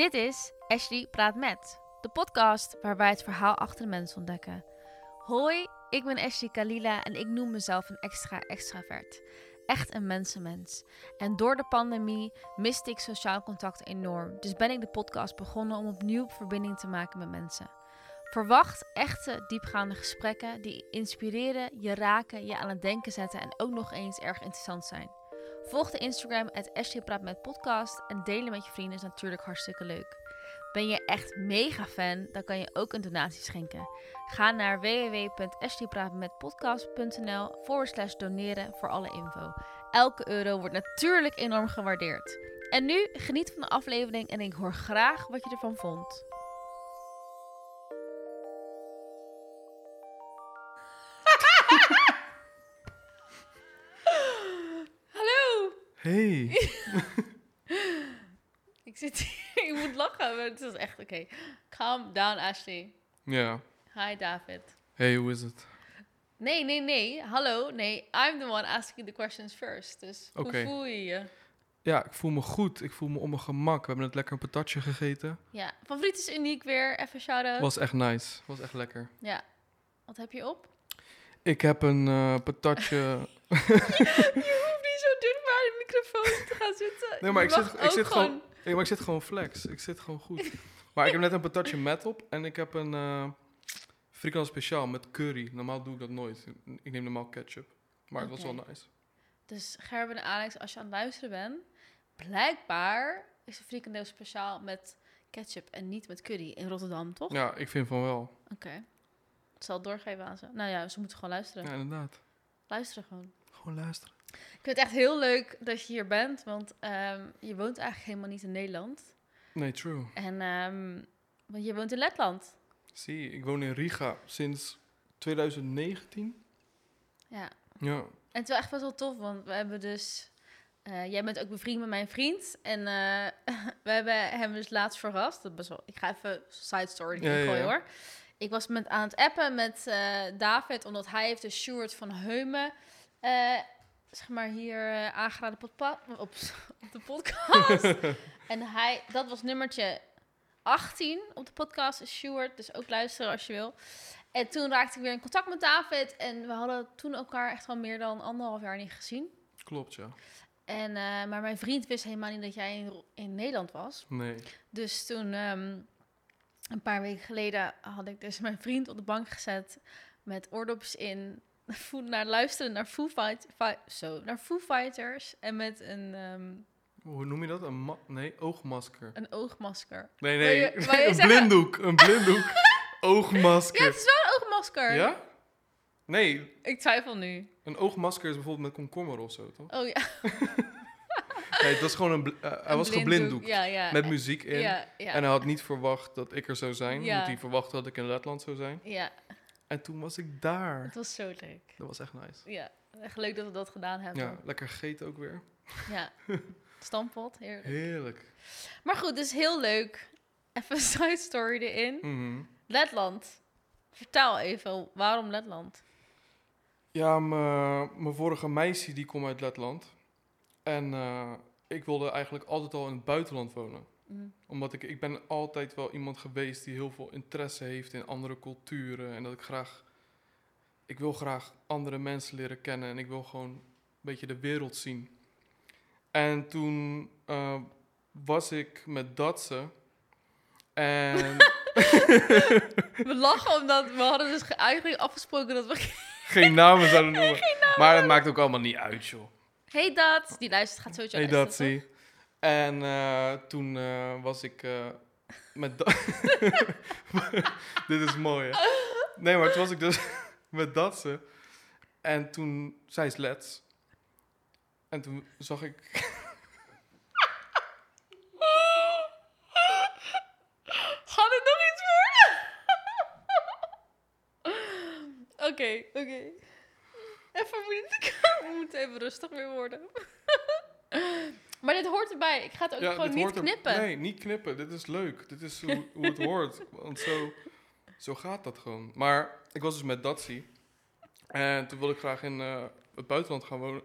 Dit is Ashley Praat Met, de podcast waar wij het verhaal achter de mens ontdekken. Hoi, ik ben Ashley Kalila en ik noem mezelf een extra extravert. Echt een mensenmens. En door de pandemie miste ik sociaal contact enorm. Dus ben ik de podcast begonnen om opnieuw verbinding te maken met mensen. Verwacht echte, diepgaande gesprekken die inspireren, je raken, je aan het denken zetten en ook nog eens erg interessant zijn. Volg de Instagram at Praat met podcast en delen met je vrienden is natuurlijk hartstikke leuk. Ben je echt mega fan, dan kan je ook een donatie schenken. Ga naar www.ashleypraatmetpodcast.nl forward slash doneren voor alle info. Elke euro wordt natuurlijk enorm gewaardeerd. En nu geniet van de aflevering en ik hoor graag wat je ervan vond. Hey. Ik zit hier, ik moet lachen, maar het is echt oké. Calm down, Ashley. Ja. Hi, David. Hey, hoe is het? Nee, nee, nee. Hallo. Nee, I'm the one asking the questions first. Dus hoe voel je je? Ja, ik voel me goed. Ik voel me op mijn gemak. We hebben net lekker een patatje gegeten. Ja, favoriet is uniek weer. Even shout-out. Was echt nice. Was echt lekker. Ja. Wat heb je op? Ik heb een eh, patatje... je hoeft niet zo dicht bij de microfoon te gaan zitten. Nee, maar ik zit, ik zit gewoon... Nee, maar ik zit gewoon flex. Ik zit gewoon goed. Maar ik heb net een patatje met op. En ik heb een uh, frikandel speciaal met curry. Normaal doe ik dat nooit. Ik neem normaal ketchup. Maar het was wel nice. Dus Gerben en Alex, als je aan het luisteren bent, blijkbaar is de frikandel speciaal met ketchup en niet met curry in Rotterdam, toch? Ja, ik vind van wel. Oké. Ik zal het doorgeven aan ze. Nou ja, ze moeten gewoon luisteren. Ja, inderdaad. Luisteren gewoon. Gewoon luisteren. Ik vind het echt heel leuk dat je hier bent, want ehm, je woont eigenlijk helemaal niet in Nederland. Nee, true. En ehm, want je woont in Letland. Zie, ik woon in Riga sinds 2019. Ja. Ja. En het is wel echt best wel tof, want we hebben dus... eh, jij bent ook bevriend met mijn vriend. En eh, we hebben hem dus laatst verrast. Dat best wel, ik ga even side story Ja, gooien ja. hoor. Ik was met, aan het appen met eh, David, omdat hij heeft de Stuart van Heumen... eh, zeg maar hier eh, aangeraden op, op de podcast. en hij, dat was nummertje 18 op de podcast, is Stuart. Dus ook luisteren als je wil. En toen raakte ik weer in contact met David. En we hadden toen elkaar echt al meer dan anderhalf jaar niet gezien. Klopt, ja. En, eh, maar mijn vriend wist helemaal niet dat jij in, in Nederland was. Nee. Dus toen, ehm, een paar weken geleden, had ik dus mijn vriend op de bank gezet met oordopjes in. Naar luisteren naar Foo, Fight, Fi- zo, naar Foo Fighters. En met een, ehm, Hoe noem je dat? Een nee, oogmasker. een oogmasker. Nee, nee. je- een zeggen- blinddoek. Een blinddoek. oogmasker. Ja, het is wel een oogmasker. Ja? Nee, Ik twijfel nu. een oogmasker is bijvoorbeeld met komkommer of zo, toch? Oh ja. Nee, het was gewoon een... eh, hij een was blinddoek. geblinddoekt. Ja, ja. Met muziek in. Ja. En hij had niet verwacht dat ik er zou zijn. Want hij verwachtte dat ik in Letland zou zijn. ja, En toen was ik daar. het was zo leuk. Dat was echt nice. Ja, echt leuk dat we dat gedaan hebben. Ja, lekker gegeten ook weer. Ja. Stampot, heerlijk. Heerlijk. Maar goed, dus heel leuk. Even een side story erin. Mhm. Letland. Vertel even, waarom Letland? Ja, m- mijn vorige meisje die komt uit Letland. En eh, ik wilde eigenlijk altijd al in het buitenland wonen. Mm. Omdat ik, ik ben altijd wel iemand geweest die heel veel interesse heeft in andere culturen. En dat ik graag... Ik wil graag andere mensen leren kennen. En ik wil gewoon een beetje de wereld zien. En toen eh, was ik met Datse. En We lachen omdat we hadden dus ge- eigenlijk afgesproken dat we... geen namen zouden noemen. Maar dat maakt ook allemaal niet uit, joh. Hey dat, die luistert, gaat sowieso Hey Datsie. En eh, toen eh, was ik eh, met... Dit is mooi, hè? Nee, maar toen was ik dus met Datse. En toen... Zij is Lets. En toen zag ik... Gaat het nog iets worden? Oké, oké. Even moeilijk. We moeten even rustig weer worden. Maar dit hoort erbij. Ik ga het ook gewoon niet er- knippen. Nee, niet knippen. Dit is leuk. Dit is hoe, hoe het hoort. Want zo, zo gaat dat gewoon. Maar ik was dus met Datsie. En toen wilde ik graag in eh, het buitenland gaan wonen.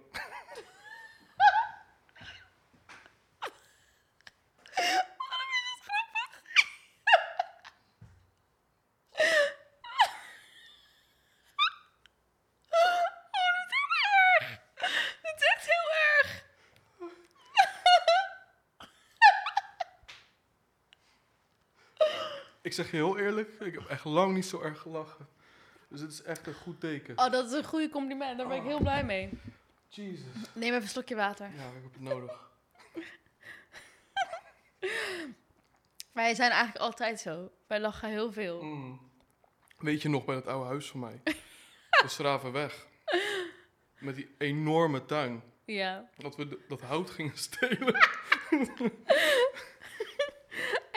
Zeg je heel eerlijk, ik heb echt lang niet zo erg gelachen. Dus het is echt een goed teken. Oh, dat is een goede compliment. Daar ben ik heel blij mee. Jesus. Neem even een slokje water. Ja, ik heb het nodig. Wij zijn eigenlijk altijd zo. Wij lachen heel veel. Mm. Weet je nog bij dat oude huis van mij? De Schravenweg. Met die enorme tuin. Ja. Dat we de- dat hout gingen stelen.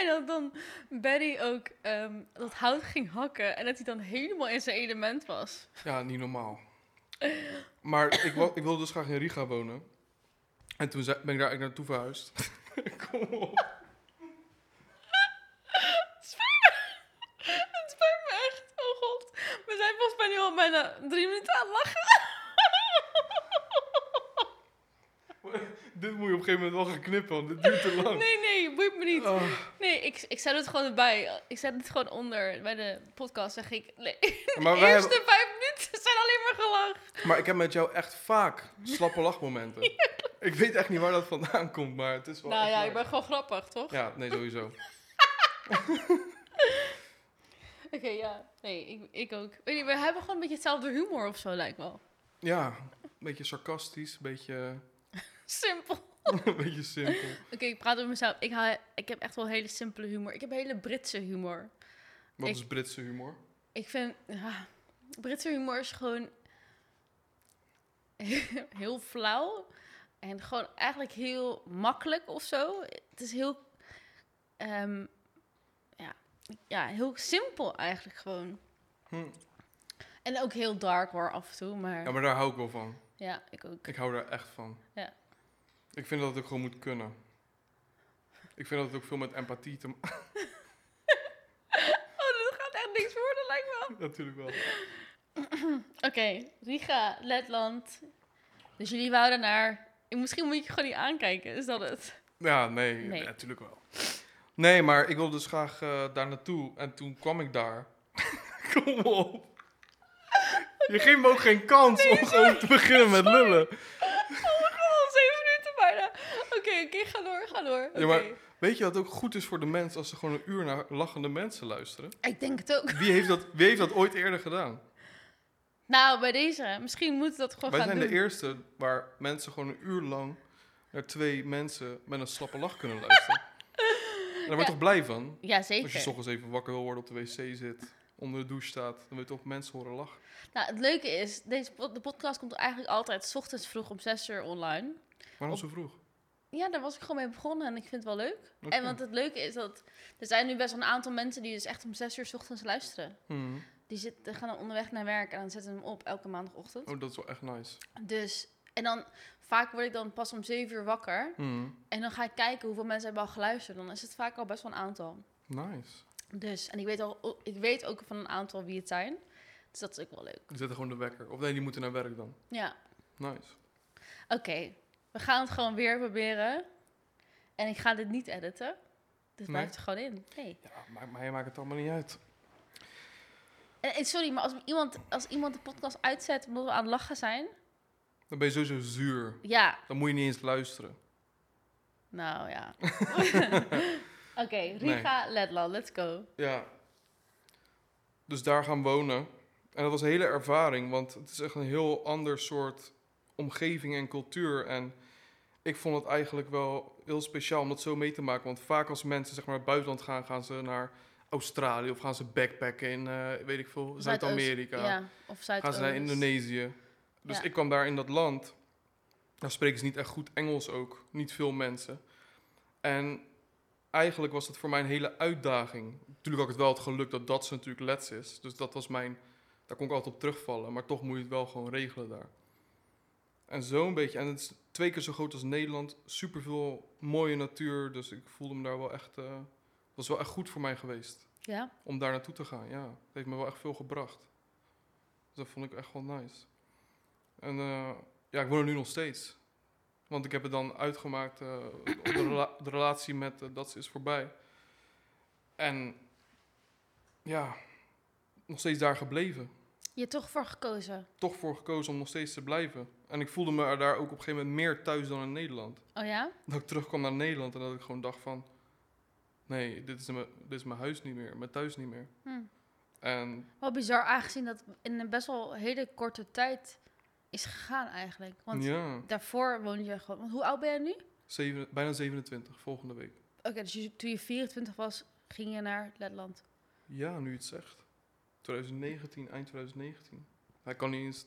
Dat dan Barry ook ehm, dat hout ging hakken. En dat hij dan helemaal in zijn element was. Ja, niet normaal. Maar ik, wil, ik wilde dus graag in Riga wonen. En toen ben ik daar eigenlijk naartoe verhuisd. Kom op. Het spijt me echt. Oh god. We zijn volgens mij nu al bijna drie minuten aan het lachen. Dit moet je op een gegeven moment wel gaan knippen, want dit duurt te lang. Nee, nee, boeit me niet. Oh. Nee, ik, ik zet het gewoon erbij. Ik zet het gewoon onder. Bij de podcast zeg ik... Nee, Maar, de eerste hebben, vijf minuten zijn alleen maar gelach. maar ik heb met jou echt vaak slappe lachmomenten. Ik weet echt niet waar dat vandaan komt, maar het is wel Nou ja, ik ben gewoon grappig, toch? Ja, nee, sowieso. Oké, ja. Nee, ik, ik ook. Weet we hebben gewoon een beetje hetzelfde humor of zo, lijkt wel. Ja, een beetje sarcastisch, een beetje, Simpel. een beetje simpel. Oké, ik praat over mezelf. Ik, ik heb echt wel hele simpele humor. Ik heb hele Britse humor. Wat Ik- is Britse humor? Ik vind... Ja, Britse humor is gewoon... heel flauw. En gewoon eigenlijk heel makkelijk of zo. Het is heel... ehm, ja, ja, heel simpel eigenlijk gewoon. Hm. En ook heel dark hoor, af en toe. Maar Ja, ja, maar daar hou ik wel van. ik ook. Ik hou daar echt van. Ja. Ik vind dat het ook gewoon moet kunnen. Ik vind dat het ook veel met empathie te maken. Oh, dat gaat echt niks worden, lijkt me. Natuurlijk wel. Oké, Riga, Letland. Dus jullie wouden naar... Misschien moet je gewoon niet aankijken, is dat het? Ja, nee, Nee. nee, natuurlijk wel. Nee, maar ik wilde dus graag eh, daar naartoe. En toen kwam ik daar. Kom op. Je geeft me ook geen kans om gewoon te beginnen met lullen. Oh, zeven minuten bijna. Oké, oké, door. Ja, maar- Weet je wat ook goed is voor de mensen als ze gewoon een uur naar lachende mensen luisteren? Ik denk het ook. Wie heeft dat, wie heeft dat ooit eerder gedaan? Nou, bij deze. Misschien moeten we dat gewoon Wij gaan zijn doen. de eerste waar mensen gewoon een uur lang naar twee mensen met een slappe lach kunnen luisteren. En daar word je Ja. toch blij van? Ja, Als je zeker. s ochtends even wakker wil worden op de wc zit, onder de douche staat, dan wil je toch mensen horen lachen. Nou, het leuke is, deze, de podcast komt eigenlijk altijd 's ochtends vroeg om 6 uur online. Waarom Op- zo vroeg? Ja, daar was ik gewoon mee begonnen en ik vind het wel leuk. En want het leuke is dat er zijn nu best wel een aantal mensen die dus echt om 6 uur 's ochtends luisteren. Hmm. Die zitten, gaan dan onderweg naar werk en dan zetten ze hem op elke maandagochtend. Oh, dat is wel echt nice. Dus, en dan vaak word ik dan pas om 7 uur wakker. Hmm. En dan ga ik kijken hoeveel mensen hebben al geluisterd. Dan is het vaak al best wel een aantal. Nice. Dus, en ik weet, al, ik weet ook van een aantal wie het zijn. Dus dat is ook wel leuk. Die zetten gewoon de wekker. Of nee, die moeten naar werk dan. Ja, Nice. oké. We gaan het gewoon weer proberen. En ik ga dit niet editen. Dit Nee? blijft er gewoon in. Nee. Ja, maar, maar je maakt het allemaal niet uit. En, en sorry, maar als iemand, als iemand de podcast uitzet omdat we aan het lachen zijn... Dan ben je sowieso zuur. Ja, Dan moet je niet eens luisteren. nou ja. Oké, Riga, Letland, let's go. Ja. Dus daar gaan wonen. En dat was een hele ervaring, want het is echt een heel ander soort omgeving en cultuur. En ik vond het eigenlijk wel heel speciaal om dat zo mee te maken. Want vaak als mensen zeg maar, naar het buitenland gaan, gaan ze naar Australië of gaan ze backpacken in, eh, weet ik veel, Zuid-Amerika. Ja, of zuid gaan ze naar Indonesië. Dus Ja. ik kwam daar in dat land. Daar spreken ze niet echt goed Engels ook. Niet veel mensen. En eigenlijk was het voor mij een hele uitdaging. Natuurlijk had ik het wel het geluk dat dat ze natuurlijk lets is. Dus dat was mijn... Daar kon ik altijd op terugvallen. Maar toch moet je het wel gewoon regelen daar. En zo'n beetje... En het is twee keer zo groot als Nederland. Superveel mooie natuur. Dus ik voelde me daar wel echt... eh, het was wel echt goed voor mij geweest Ja, om daar naartoe te gaan. Ja, het heeft me wel echt veel gebracht. Dus dat vond ik echt wel nice. En eh, ja, ik woon er nu nog steeds. Want ik heb het dan uitgemaakt, eh, de, rela- de relatie met eh, dat is voorbij. En ja, nog steeds daar gebleven. je hebt toch voor gekozen. Toch voor gekozen om nog steeds te blijven. En ik voelde me daar ook op een gegeven moment meer thuis dan in Nederland. Oh ja? Dat ik terugkwam naar Nederland en dat ik gewoon dacht van... Nee, dit is, mijn, dit is mijn huis niet meer, mijn thuis niet meer. Hm. En Wel bizar aangezien dat in een best wel hele korte tijd is gegaan eigenlijk. Want ja, daarvoor woonde je gewoon... Want hoe oud ben je nu? zeven, bijna 27, volgende week. Oké, dus je- toen je 24 was, ging je naar Letland. Ja, nu je het zegt. 2019, eind 2019. Hij kan niet eens...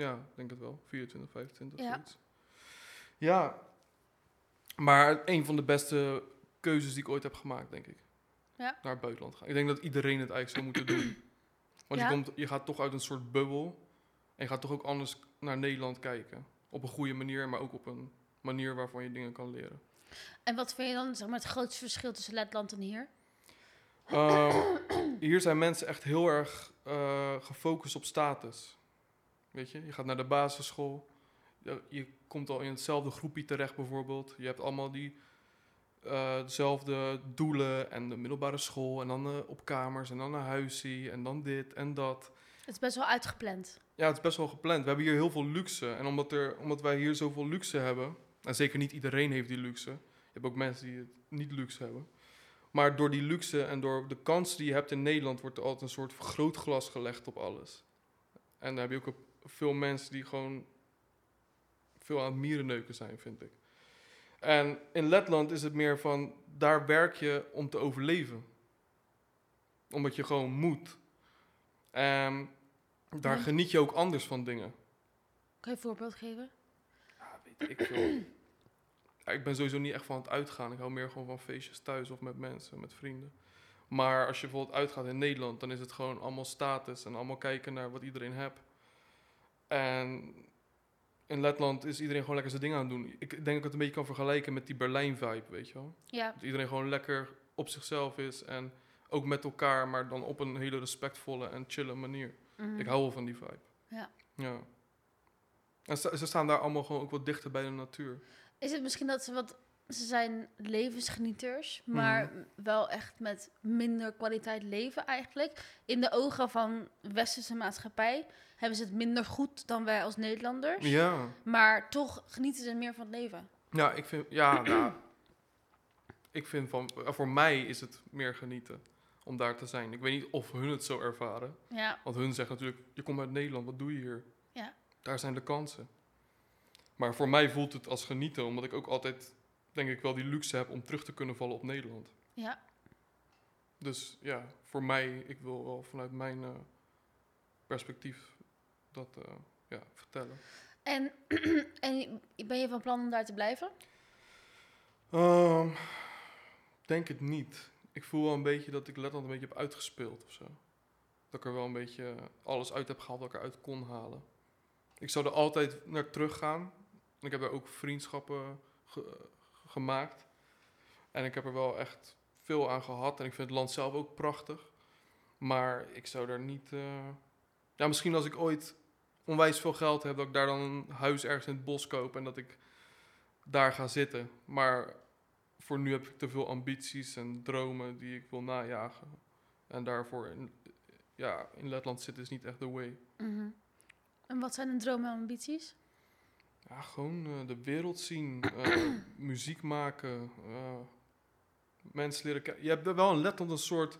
Ja, ik denk het wel. 24, 25, Ja. zoiets. Ja. Maar een van de beste keuzes die ik ooit heb gemaakt, denk ik. Ja. Naar het buitenland gaan. Ik denk dat iedereen het eigenlijk zou moeten doen. Want Ja. je, komt, je gaat toch uit een soort bubbel. En je gaat toch ook anders naar Nederland kijken. Op een goede manier, maar ook op een manier waarvan je dingen kan leren. En wat vind je dan zeg maar, het grootste verschil tussen Letland en hier? Ehm, hier zijn mensen echt heel erg eh, gefocust op status. Weet je, je gaat naar de basisschool. Je, komt al in hetzelfde groepje terecht bijvoorbeeld. Je hebt allemaal die eh, dezelfde doelen en de middelbare school. En dan eh, op kamers en dan naar huisje en dan dit en dat. Het is best wel uitgepland. Ja, het is best wel gepland. We hebben hier heel veel luxe. En omdat, er, omdat wij hier zoveel luxe hebben... En zeker niet iedereen heeft die luxe. Je hebt ook mensen die het niet luxe hebben. Maar door die luxe en door de kansen die je hebt in Nederland... wordt er altijd een soort vergrootglas gelegd op alles. En dan heb je ook op- veel mensen die gewoon... veel aan mierenneuken zijn, vind ik. En in Letland is het meer van... daar werk je om te overleven. Omdat je gewoon moet. En daar Ja. geniet je ook anders van dingen. Kan je een voorbeeld geven? Ja, weet ik veel. Ja, ik ben sowieso niet echt van het uitgaan. Ik hou meer gewoon van feestjes thuis of met mensen, met vrienden. Maar als je bijvoorbeeld uitgaat in Nederland, dan is het gewoon allemaal status en allemaal kijken naar wat iedereen hebt. En in Letland is iedereen gewoon lekker zijn ding aan het doen. Ik denk dat ik het een beetje kan vergelijken met die Berlijn-vibe, weet je wel. Ja. Dat iedereen gewoon lekker op zichzelf is en ook met elkaar, maar dan op een hele respectvolle en chille manier. Mhm. Ik hou wel van die vibe. Ja. Ja. En ze staan daar allemaal gewoon ook wat dichter bij de natuur. Is het misschien dat ze wat... Ze zijn levensgenieters, maar Mhm. wel echt met minder kwaliteit leven eigenlijk. In de ogen van westerse maatschappij hebben ze het minder goed dan wij als Nederlanders. Ja. Maar toch genieten ze meer van het leven. Ja, ik vind, ja, nou, ik vind van, eh, voor mij is het meer genieten om daar te zijn. Ik weet niet of hun het zo ervaren. Ja, Want hun zeggen natuurlijk, je komt uit Nederland, wat doe je hier? Ja. Daar zijn de kansen. Maar voor mij voelt het als genieten, omdat ik ook altijd, denk ik wel, die luxe heb om terug te kunnen vallen op Nederland. ja. Dus ja, voor mij, ik wil wel vanuit mijn eh, perspectief dat eh, ja, vertellen. En, en ben je van plan om daar te blijven? Ehm, denk het niet. Ik voel wel een beetje dat ik Letland een beetje heb uitgespeeld of zo. Dat ik er wel een beetje alles uit heb gehaald dat ik eruit kon halen. Ik zou er altijd naar terug gaan. Ik heb daar ook vriendschappen ge- gemaakt. En ik heb er wel echt veel aan gehad. En ik vind het land zelf ook prachtig. Maar ik zou daar niet... eh, Ja, misschien als ik ooit onwijs veel geld heb... dat ik daar dan een huis ergens in het bos koop... en dat ik daar ga zitten. Maar voor nu heb ik te veel ambities en dromen die ik wil najagen. En daarvoor in, ja, in Letland zitten is niet echt de way. Mhm. En wat zijn de dromen en ambities? Ja, gewoon eh, de wereld zien, eh, muziek maken, eh, mensen leren kennen. Je hebt er wel in Letland een soort...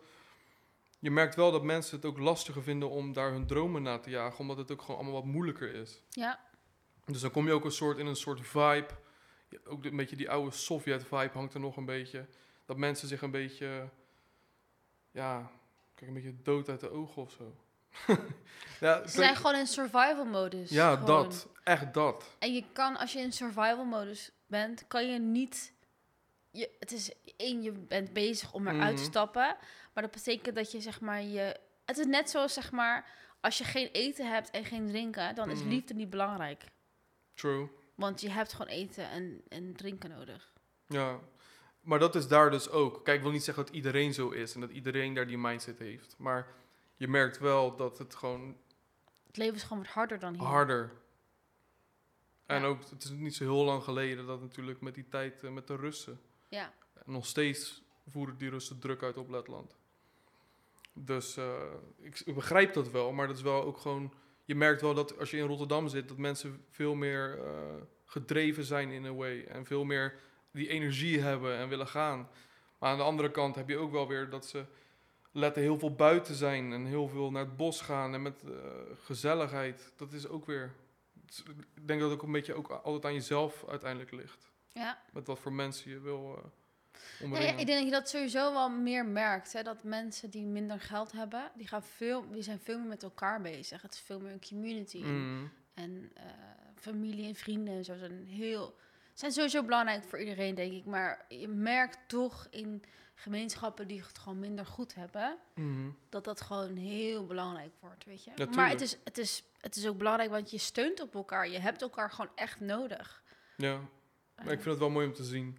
Je merkt wel dat mensen het ook lastiger vinden om daar hun dromen na te jagen, omdat het ook gewoon allemaal wat moeilijker is. Ja, Dus dan kom je ook een soort in een soort vibe. Ook een beetje die oude Sovjet-vibe hangt er nog een beetje. Dat mensen zich een beetje, ja, kijk, een beetje dood uit de ogen of zo. ja, ze zijn gewoon in survival modus. ja Gewoon. dat. Echt dat. En je kan, als je in survival modus bent, kan je niet... Je, het is één, je bent bezig om eruit te Mhm. stappen. Maar dat betekent dat je, zeg maar, je... Het is net zoals, zeg maar, als je geen eten hebt en geen drinken, dan is Mhm. liefde niet belangrijk. True. Want je hebt gewoon eten en, en drinken nodig. Ja. Maar dat is daar dus ook. Kijk, ik wil niet zeggen dat iedereen zo is en dat iedereen daar die mindset heeft. Maar je merkt wel dat het gewoon Het leven is gewoon wat harder dan hier. harder. En Ja. ook, het is niet zo heel lang geleden dat natuurlijk met die tijd eh, met de Russen. Ja, nog steeds voeren die Russen druk uit op Letland. Dus eh, ik, begrijp dat wel, maar dat is wel ook gewoon... Je merkt wel dat als je in Rotterdam zit, dat mensen veel meer eh, gedreven zijn in a way. En veel meer die energie hebben en willen gaan. Maar aan de andere kant heb je ook wel weer dat ze letten heel veel buiten zijn en heel veel naar het bos gaan en met eh, gezelligheid. Dat is ook weer. Ik denk dat het ook een beetje ook altijd aan jezelf uiteindelijk ligt. Ja. Met wat voor mensen je wil uh, Ja, ik denk dat je dat sowieso wel meer merkt. Hè? Dat mensen die minder geld hebben, die, gaan veel, die zijn veel meer met elkaar bezig. Het is veel meer een community. Mm. En eh, familie en vrienden en zo zijn heel... zijn sowieso belangrijk voor iedereen, denk ik. Maar je merkt toch in gemeenschappen die het gewoon minder goed hebben... Mm. dat dat gewoon heel belangrijk wordt, weet je. Maar het is, het, is, het is ook belangrijk, want je steunt op elkaar. Je hebt elkaar gewoon echt nodig. Ja, maar ik vind het wel mooi om te zien.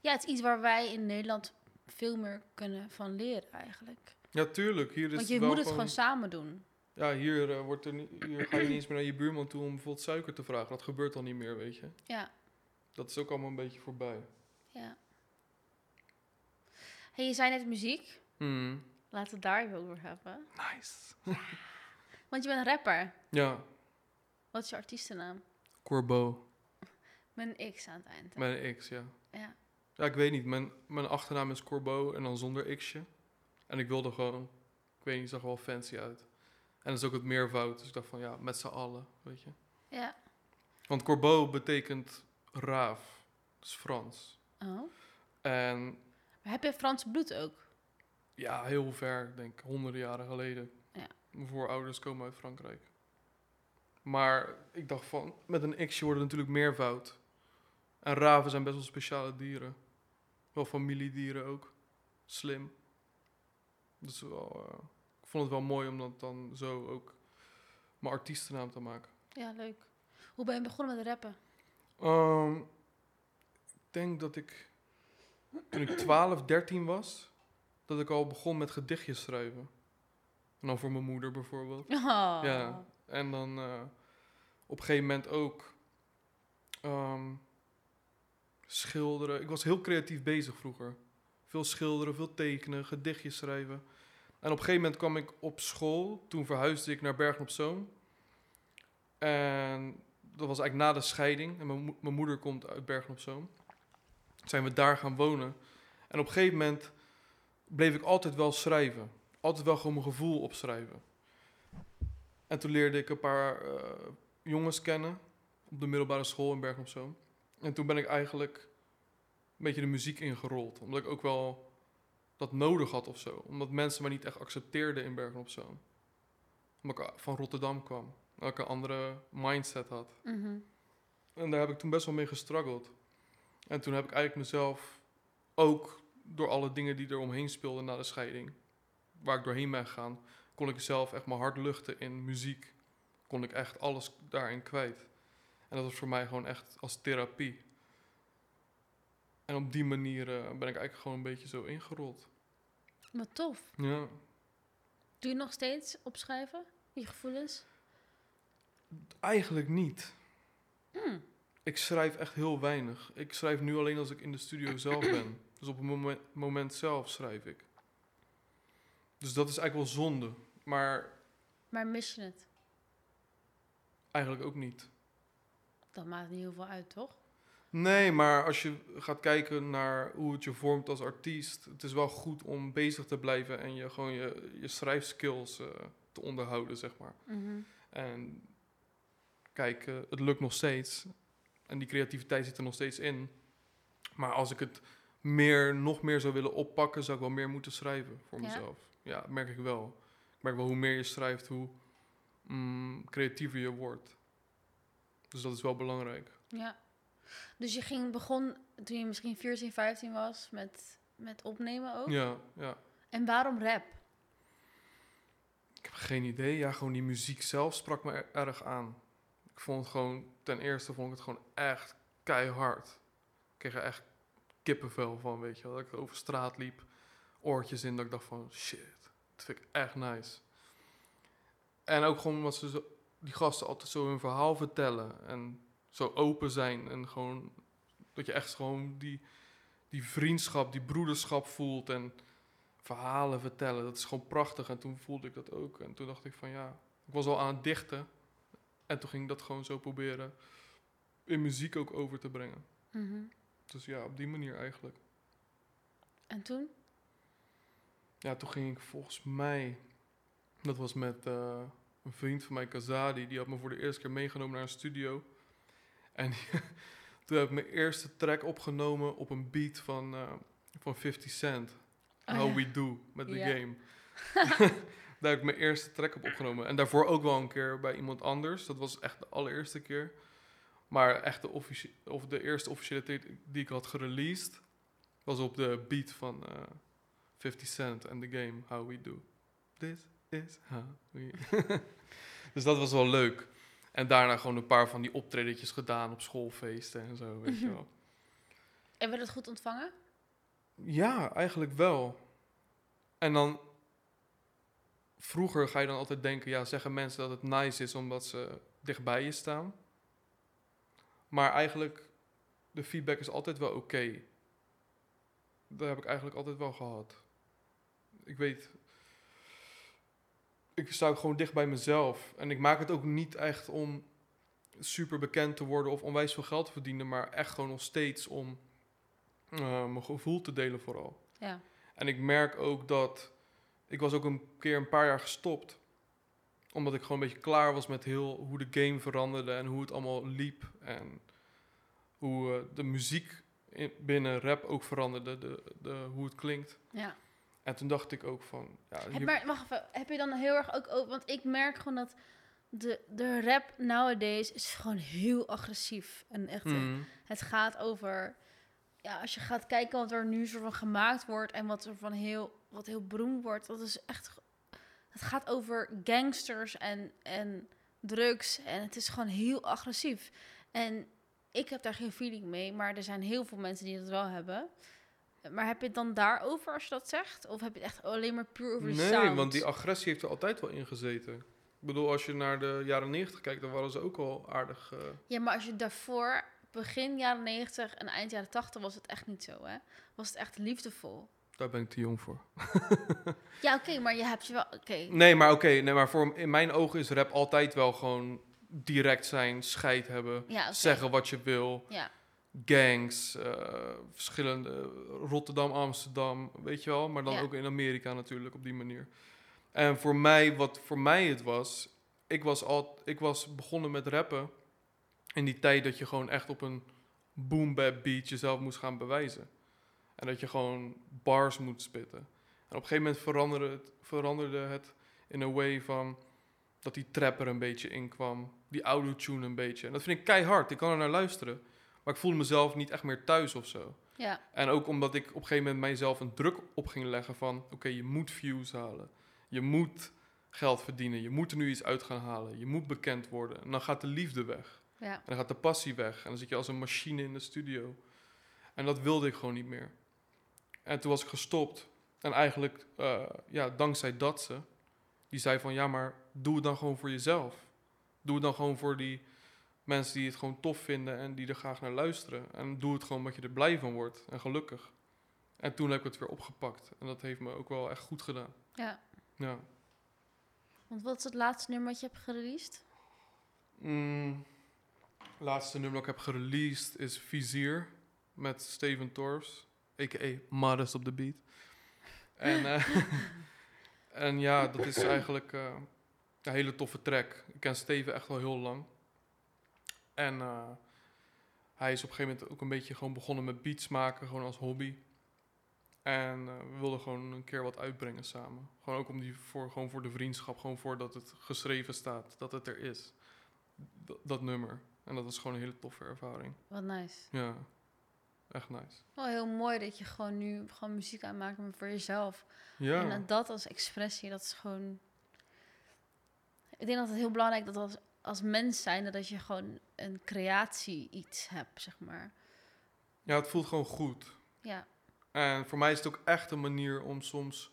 Ja, het is iets waar wij in Nederland veel meer kunnen van leren eigenlijk. Ja, tuurlijk. Hier is Want je moet het gewoon samen doen. Ja, hier, eh, wordt er niet, hier ga je niet eens meer naar je buurman toe om bijvoorbeeld suiker te vragen. Dat gebeurt al niet meer, weet je. Ja, Dat is ook allemaal een beetje voorbij. ja. Hey, je zei net muziek. Mm. Laten we het daar even over hebben. Nice. Want je bent een rapper. Ja, Wat is je artiestennaam? Corbeau. Een X aan het eind. een X, ja. Ja. Ja, ik weet niet. Mijn, mijn achternaam is Corbeau en dan zonder X'je. En ik wilde gewoon, ik weet niet, zag er wel fancy uit. En dat is ook het meervoud. Dus ik dacht van, ja, met z'n allen, weet je. Ja. Want Corbeau betekent raaf. Dat is Frans. Oh. En Maar heb je Frans bloed ook? ja, heel ver, ik denk honderden jaren geleden. Ja. Mijn voorouders komen uit Frankrijk. Maar ik dacht van, met een X'je wordt het natuurlijk meervoud. En raven zijn best wel speciale dieren. Wel familiedieren ook. Slim. Dus wel, eh, ik vond het wel mooi om dat dan zo ook mijn artiestennaam te maken. Ja, leuk. Hoe ben je begonnen met rappen? Ehm, ik denk dat ik, toen ik 12, 13 was, dat ik al begon met gedichtjes schrijven. En dan voor mijn moeder bijvoorbeeld. Oh. Ja. En dan eh, op een gegeven moment ook ehm, schilderen. Ik was heel creatief bezig vroeger. Veel schilderen, veel tekenen, gedichtjes schrijven. En op een gegeven moment kwam ik op school. Toen verhuisde ik naar Bergen op Zoom. En dat was eigenlijk na de scheiding. En mijn, mo- mijn moeder komt uit Bergen op Zoom. Zijn we daar gaan wonen. En op een gegeven moment bleef ik altijd wel schrijven. Altijd wel gewoon mijn gevoel opschrijven. En toen leerde ik een paar eh, jongens kennen op de middelbare school in Bergen op Zoom. En toen ben ik eigenlijk een beetje de muziek ingerold. Omdat ik ook wel dat nodig had of zo. Omdat mensen mij niet echt accepteerden in Bergen op Zoom. Omdat ik van Rotterdam kwam. Dat ik een andere mindset had. Mhm. En daar heb ik toen best wel mee gestruggeld. En toen heb ik eigenlijk mezelf ook door alle dingen die er omheen speelden na de scheiding, waar ik doorheen ben gegaan, kon ik zelf echt mijn hart luchten in muziek. Kon ik echt alles daarin kwijt. En dat was voor mij gewoon echt als therapie. En op die manier eh, ben ik eigenlijk gewoon een beetje zo ingerold. Wat tof. Ja. Doe je nog steeds opschrijven? Je gevoelens? Eigenlijk niet. Hmm. Ik schrijf echt heel weinig. Ik schrijf nu alleen als ik in de studio zelf ben. Dus op het moment, moment zelf schrijf ik. Dus dat is eigenlijk wel zonde. Maar Maar mis je het? eigenlijk ook niet. Dat maakt niet heel veel uit, toch? Nee, maar als je gaat kijken naar hoe het je vormt als artiest, het is wel goed om bezig te blijven en je gewoon je, je schrijfskills eh, te onderhouden, zeg maar. Mhm. En kijk, eh, het lukt nog steeds. En die creativiteit zit er nog steeds in. Maar als ik het meer, nog meer zou willen oppakken, zou ik wel meer moeten schrijven voor Ja? mezelf. Ja, dat merk ik wel. Ik merk wel hoe meer je schrijft, hoe mm, creatiever je wordt. Dus dat is wel belangrijk. Ja. Dus je ging begon toen je misschien 14, 15 was met, met opnemen ook? Ja, ja. En waarom rap? Ik heb geen idee. Ja, gewoon die muziek zelf sprak me er- erg aan. Ik vond het gewoon, ten eerste vond ik het gewoon echt keihard. Ik kreeg er echt kippenvel van, weet je wel. Dat ik over straat liep, oortjes in, dat ik dacht van, shit, dat vind ik echt nice. En ook gewoon omdat ze zo, die gasten altijd zo hun verhaal vertellen en zo open zijn. En gewoon, dat je echt gewoon die, die vriendschap, die broederschap voelt en verhalen vertellen. Dat is gewoon prachtig. En toen voelde ik dat ook. En toen dacht ik van ja, ik was al aan het dichten. En toen ging ik dat gewoon zo proberen in muziek ook over te brengen. Mhm. Dus ja, op die manier eigenlijk. En toen? Ja, toen ging ik volgens mij... Dat was met eh, een vriend van mij, Kazadi. Die had me voor de eerste keer meegenomen naar een studio. En toen heb ik mijn eerste track opgenomen op een beat van, eh, van 50 Cent. Oh, How ja. We Do, met de Ja. game. Daar heb ik mijn eerste track op opgenomen. En daarvoor ook wel een keer bij iemand anders. Dat was echt de allereerste keer. Maar echt de, of de eerste officiële track die ik had gereleased... was op de beat van eh 50 Cent en de game How We Do. This is how dus dat was wel leuk. En daarna gewoon een paar van die optredetjes gedaan op schoolfeesten en zo, weet je wel. En werd het goed ontvangen? Ja, eigenlijk wel. En dan... Vroeger ga je dan altijd denken, ja, zeggen mensen dat het nice is omdat ze dichtbij je staan. Maar eigenlijk, de feedback is altijd wel oké. Dat heb ik eigenlijk altijd wel gehad. Ik weet, ik sta ook gewoon dicht bij mezelf. En ik maak het ook niet echt om super bekend te worden of onwijs veel geld te verdienen, maar echt gewoon nog steeds om eh, mijn gevoel te delen vooral. Ja. En ik merk ook dat ik was ook een keer een paar jaar gestopt. Omdat ik gewoon een beetje klaar was met heel hoe de game veranderde en hoe het allemaal liep. En hoe eh, de muziek in, binnen rap ook veranderde, de, de, hoe het klinkt. ja. En toen dacht ik ook van... Ja, Heb, maar wacht even, heb je dan heel erg ook over... Want ik merk gewoon dat de, de rap nowadays is gewoon heel agressief. En echt, eh, Mm, het gaat over... Ja, als je gaat kijken wat er nu soort van gemaakt wordt... en wat er van heel, wat heel beroemd wordt... dat is echt... Het gaat over gangsters en, en drugs. En het is gewoon heel agressief. En ik heb daar geen feeling mee... maar er zijn heel veel mensen die dat wel hebben... Maar heb je het dan daarover als je dat zegt? Of heb je het echt alleen maar puur over de nee, sound? want die agressie heeft er altijd wel in gezeten. Ik bedoel, als je naar de jaren 90 kijkt, dan waren ze ook al aardig... eh, Ja, maar als je daarvoor, begin jaren 90 en eind jaren 80 was het echt niet zo, hè? Was het echt liefdevol. daar ben ik te jong voor. Ja, oké, maar je hebt je wel... Oké, Nee, maar oké. nee, maar voor, in mijn ogen is rap altijd wel gewoon direct zijn, scheid hebben. ja. Zeggen wat je wil. Ja, Gangs, eh, verschillende... Rotterdam, Amsterdam, weet je wel. Maar dan Ja. ook in Amerika natuurlijk, op die manier. En voor mij, wat voor mij het was... Ik was, al, ik was begonnen met rappen... in die tijd dat je gewoon echt op een boom bap beat jezelf moest gaan bewijzen. En dat je gewoon bars moet spitten. En op een gegeven moment veranderde het, veranderde het in een way van dat die trapper een beetje inkwam, die autotune een beetje. En dat vind ik keihard, ik kan er naar luisteren. Maar ik voelde mezelf niet echt meer thuis of zo. ja, En ook omdat ik op een gegeven moment mijzelf een druk op ging leggen van... oké, je moet views halen. Je moet geld verdienen. Je moet er nu iets uit gaan halen. Je moet bekend worden. En dan gaat de liefde weg. ja. En dan gaat de passie weg. En dan zit je als een machine in de studio. En dat wilde ik gewoon niet meer. En toen was ik gestopt. En eigenlijk, eh, ja, dankzij dat ze... die zei van, ja, maar doe het dan gewoon voor jezelf. Doe het dan gewoon voor die mensen die het gewoon tof vinden... en die er graag naar luisteren. En doe het gewoon omdat je er blij van wordt en gelukkig. En toen heb ik het weer opgepakt. En dat heeft me ook wel echt goed gedaan. ja. Ja. Want wat is het laatste nummer wat je hebt gereleased? Mm, laatste nummer dat ik heb gereleased is Vizier met Steven Torfs, a.k.a. Modest op the Beat. En, eh, en ja, dat is eigenlijk eh, een hele toffe track. Ik ken Steven echt al heel lang. En eh, hij is op een gegeven moment ook een beetje gewoon begonnen met beats maken, gewoon als hobby. En eh, we wilden gewoon een keer wat uitbrengen samen. Gewoon ook om die voor, gewoon voor de vriendschap, gewoon voordat het geschreven staat, dat het er is. D- dat nummer. En dat was gewoon een hele toffe ervaring. Wat nice. Ja, echt nice. Wel heel mooi dat je gewoon nu gewoon muziek aanmaakt maar voor jezelf. Ja, En dat- dat als expressie, dat is gewoon... Ik denk dat het heel belangrijk dat als, als mens zijn, dat je gewoon een creatie iets hebt, zeg maar. ja het voelt gewoon goed. Ja, En voor mij is het ook echt een manier om soms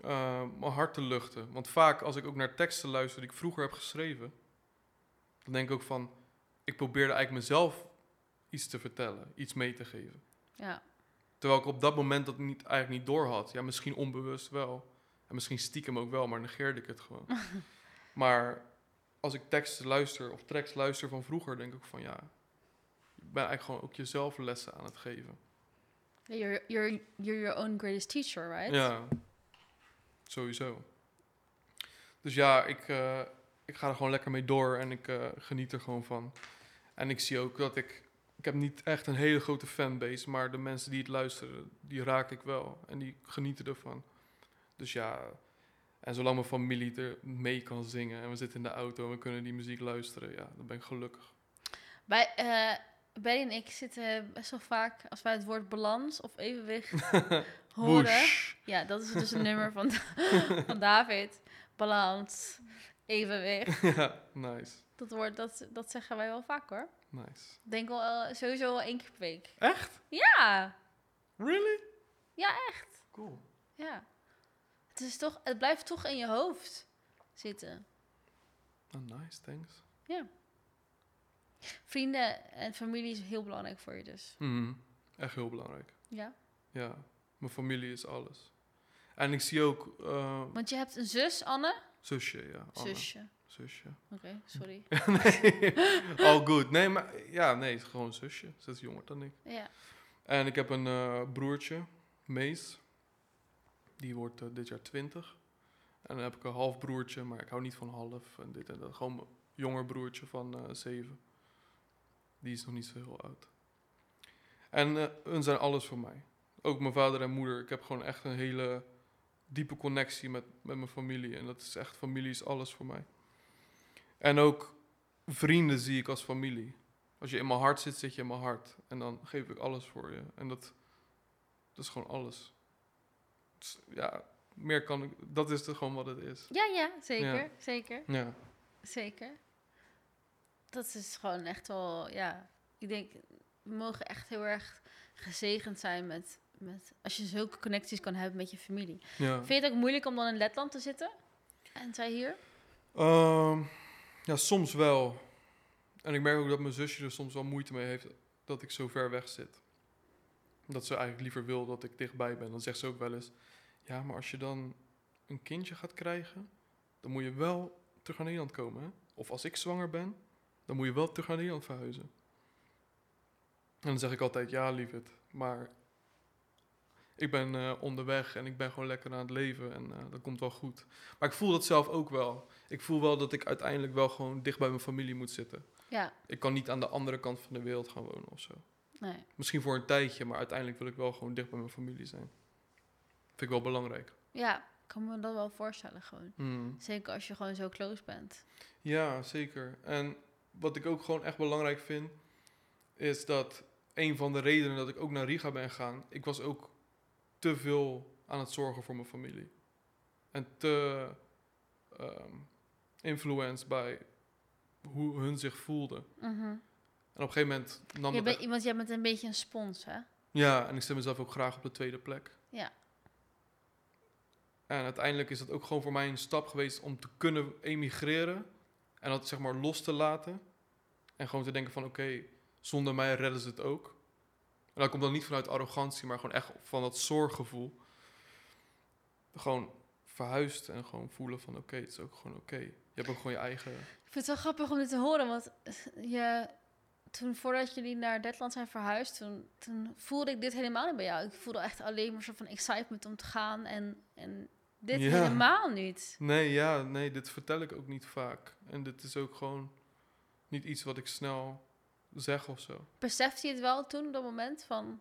eh, mijn hart te luchten. Want vaak als ik ook naar teksten luister die ik vroeger heb geschreven, dan denk ik ook van, ik probeerde eigenlijk mezelf iets te vertellen, iets mee te geven. ja, Terwijl ik op dat moment dat niet, eigenlijk niet door had. Ja, misschien onbewust wel. En misschien stiekem ook wel, maar negeerde ik het gewoon. maar als ik teksten luister of tracks luister van vroeger, denk ik van ja, je bent eigenlijk gewoon ook jezelf lessen aan het geven. You're, you're, you're your own greatest teacher, right? Ja, sowieso. Dus ja, ik, eh, ik ga er gewoon lekker mee door en ik eh, geniet er gewoon van. En ik zie ook dat ik... Ik heb niet echt een hele grote fanbase, maar de mensen die het luisteren, die raak ik wel. En die genieten ervan. Dus ja, en zolang mijn familie er mee kan zingen en we zitten in de auto en we kunnen die muziek luisteren, ja, dan ben ik gelukkig. Bij, Betty en ik zitten best wel vaak, als wij het woord balans of evenwicht horen. Ja, dat is dus een nummer van, van David. Balans, evenwicht. ja, nice, Dat, woord, dat, dat zeggen wij wel vaak hoor. nice. Ik denk wel eh, sowieso wel één keer per week. Echt? Ja, Really? ja echt. Cool. Ja. Het, is toch, het blijft toch in je hoofd zitten. Oh, nice, thanks. Vrienden en familie is heel belangrijk voor je dus. Mhm. Echt heel belangrijk. Ja. Ja, mijn familie is alles. En ik zie ook eh, Want je hebt een zus, Anne. zusje, ja. Anne. Zusje. Zusje. Oké, sorry. nee, all good. Nee, maar ja, nee, gewoon zusje. Ze is jonger dan ik. Ja. En ik heb een eh, broertje, Mees. Die wordt eh, dit jaar 20. En dan heb ik een half broertje, maar ik hou niet van half en dit en dat. Gewoon mijn jonger broertje van eh 7. Die is nog niet zo heel oud. En eh, hun zijn alles voor mij. Ook mijn vader en moeder. Ik heb gewoon echt een hele diepe connectie met, met mijn familie. En dat is echt, familie is alles voor mij. En ook vrienden zie ik als familie. Als je in mijn hart zit, zit je in mijn hart. En dan geef ik alles voor je. En dat, dat is gewoon alles. Ja, meer kan ik... Dat is gewoon wat het is. Ja, ja, zeker. Ja. Zeker. Ja. Zeker. Dat is gewoon echt wel, ja. Ik denk, we mogen echt heel erg gezegend zijn met, met als je zulke connecties kan hebben met je familie. ja. Vind je het ook moeilijk om dan in Letland te zitten? En zij hier? Ehm, ja, soms wel. En ik merk ook dat mijn zusje er soms wel moeite mee heeft dat ik zo ver weg zit. Dat ze eigenlijk liever wil dat ik dichtbij ben. Dan zegt ze ook wel eens: Ja, maar als je dan een kindje gaat krijgen, dan moet je wel terug naar Nederland komen. Hè? Of als ik zwanger ben, dan moet je wel terug naar Nederland verhuizen. En dan zeg ik altijd: Ja, lieverd, maar ik ben eh, onderweg en ik ben gewoon lekker aan het leven en eh, dat komt wel goed. Maar ik voel dat zelf ook wel. Ik voel wel dat ik uiteindelijk wel gewoon dicht bij mijn familie moet zitten. Ja, Ik kan niet aan de andere kant van de wereld gaan wonen of zo. nee. Misschien voor een tijdje, maar uiteindelijk wil ik wel gewoon dicht bij mijn familie zijn. Vind ik wel belangrijk. Ja, ik kan me dat wel voorstellen gewoon. Hmm. Zeker als je gewoon zo close bent. Ja, zeker. En wat ik ook gewoon echt belangrijk vind, is dat een van de redenen dat ik ook naar Riga ben gegaan, ik was ook te veel aan het zorgen voor mijn familie. En te ehm influenced bij hoe hun zich voelden. Mhm. En op een gegeven moment nam Je dat bent echt- iemand, jij bent een beetje een spons, hè? Ja, en ik zet mezelf ook graag op de tweede plek. Ja. En uiteindelijk is dat ook gewoon voor mij een stap geweest om te kunnen emigreren. En dat zeg maar los te laten. En gewoon te denken van oké, zonder mij redden ze het ook. En dat komt dan niet vanuit arrogantie, maar gewoon echt van dat zorggevoel. Gewoon verhuisd en gewoon voelen van oké, het is ook gewoon oké. Je hebt ook gewoon je eigen... Ik vind het wel grappig om dit te horen, want je, toen voordat jullie naar Letland zijn verhuisd, toen, toen voelde ik dit helemaal niet bij jou. Ik voelde echt alleen maar zo van excitement om te gaan en, en dit Ja. helemaal niet. Nee, ja, nee, dit vertel ik ook niet vaak. En dit is ook gewoon niet iets wat ik snel zeg of zo. Besefte je het wel toen op dat moment van,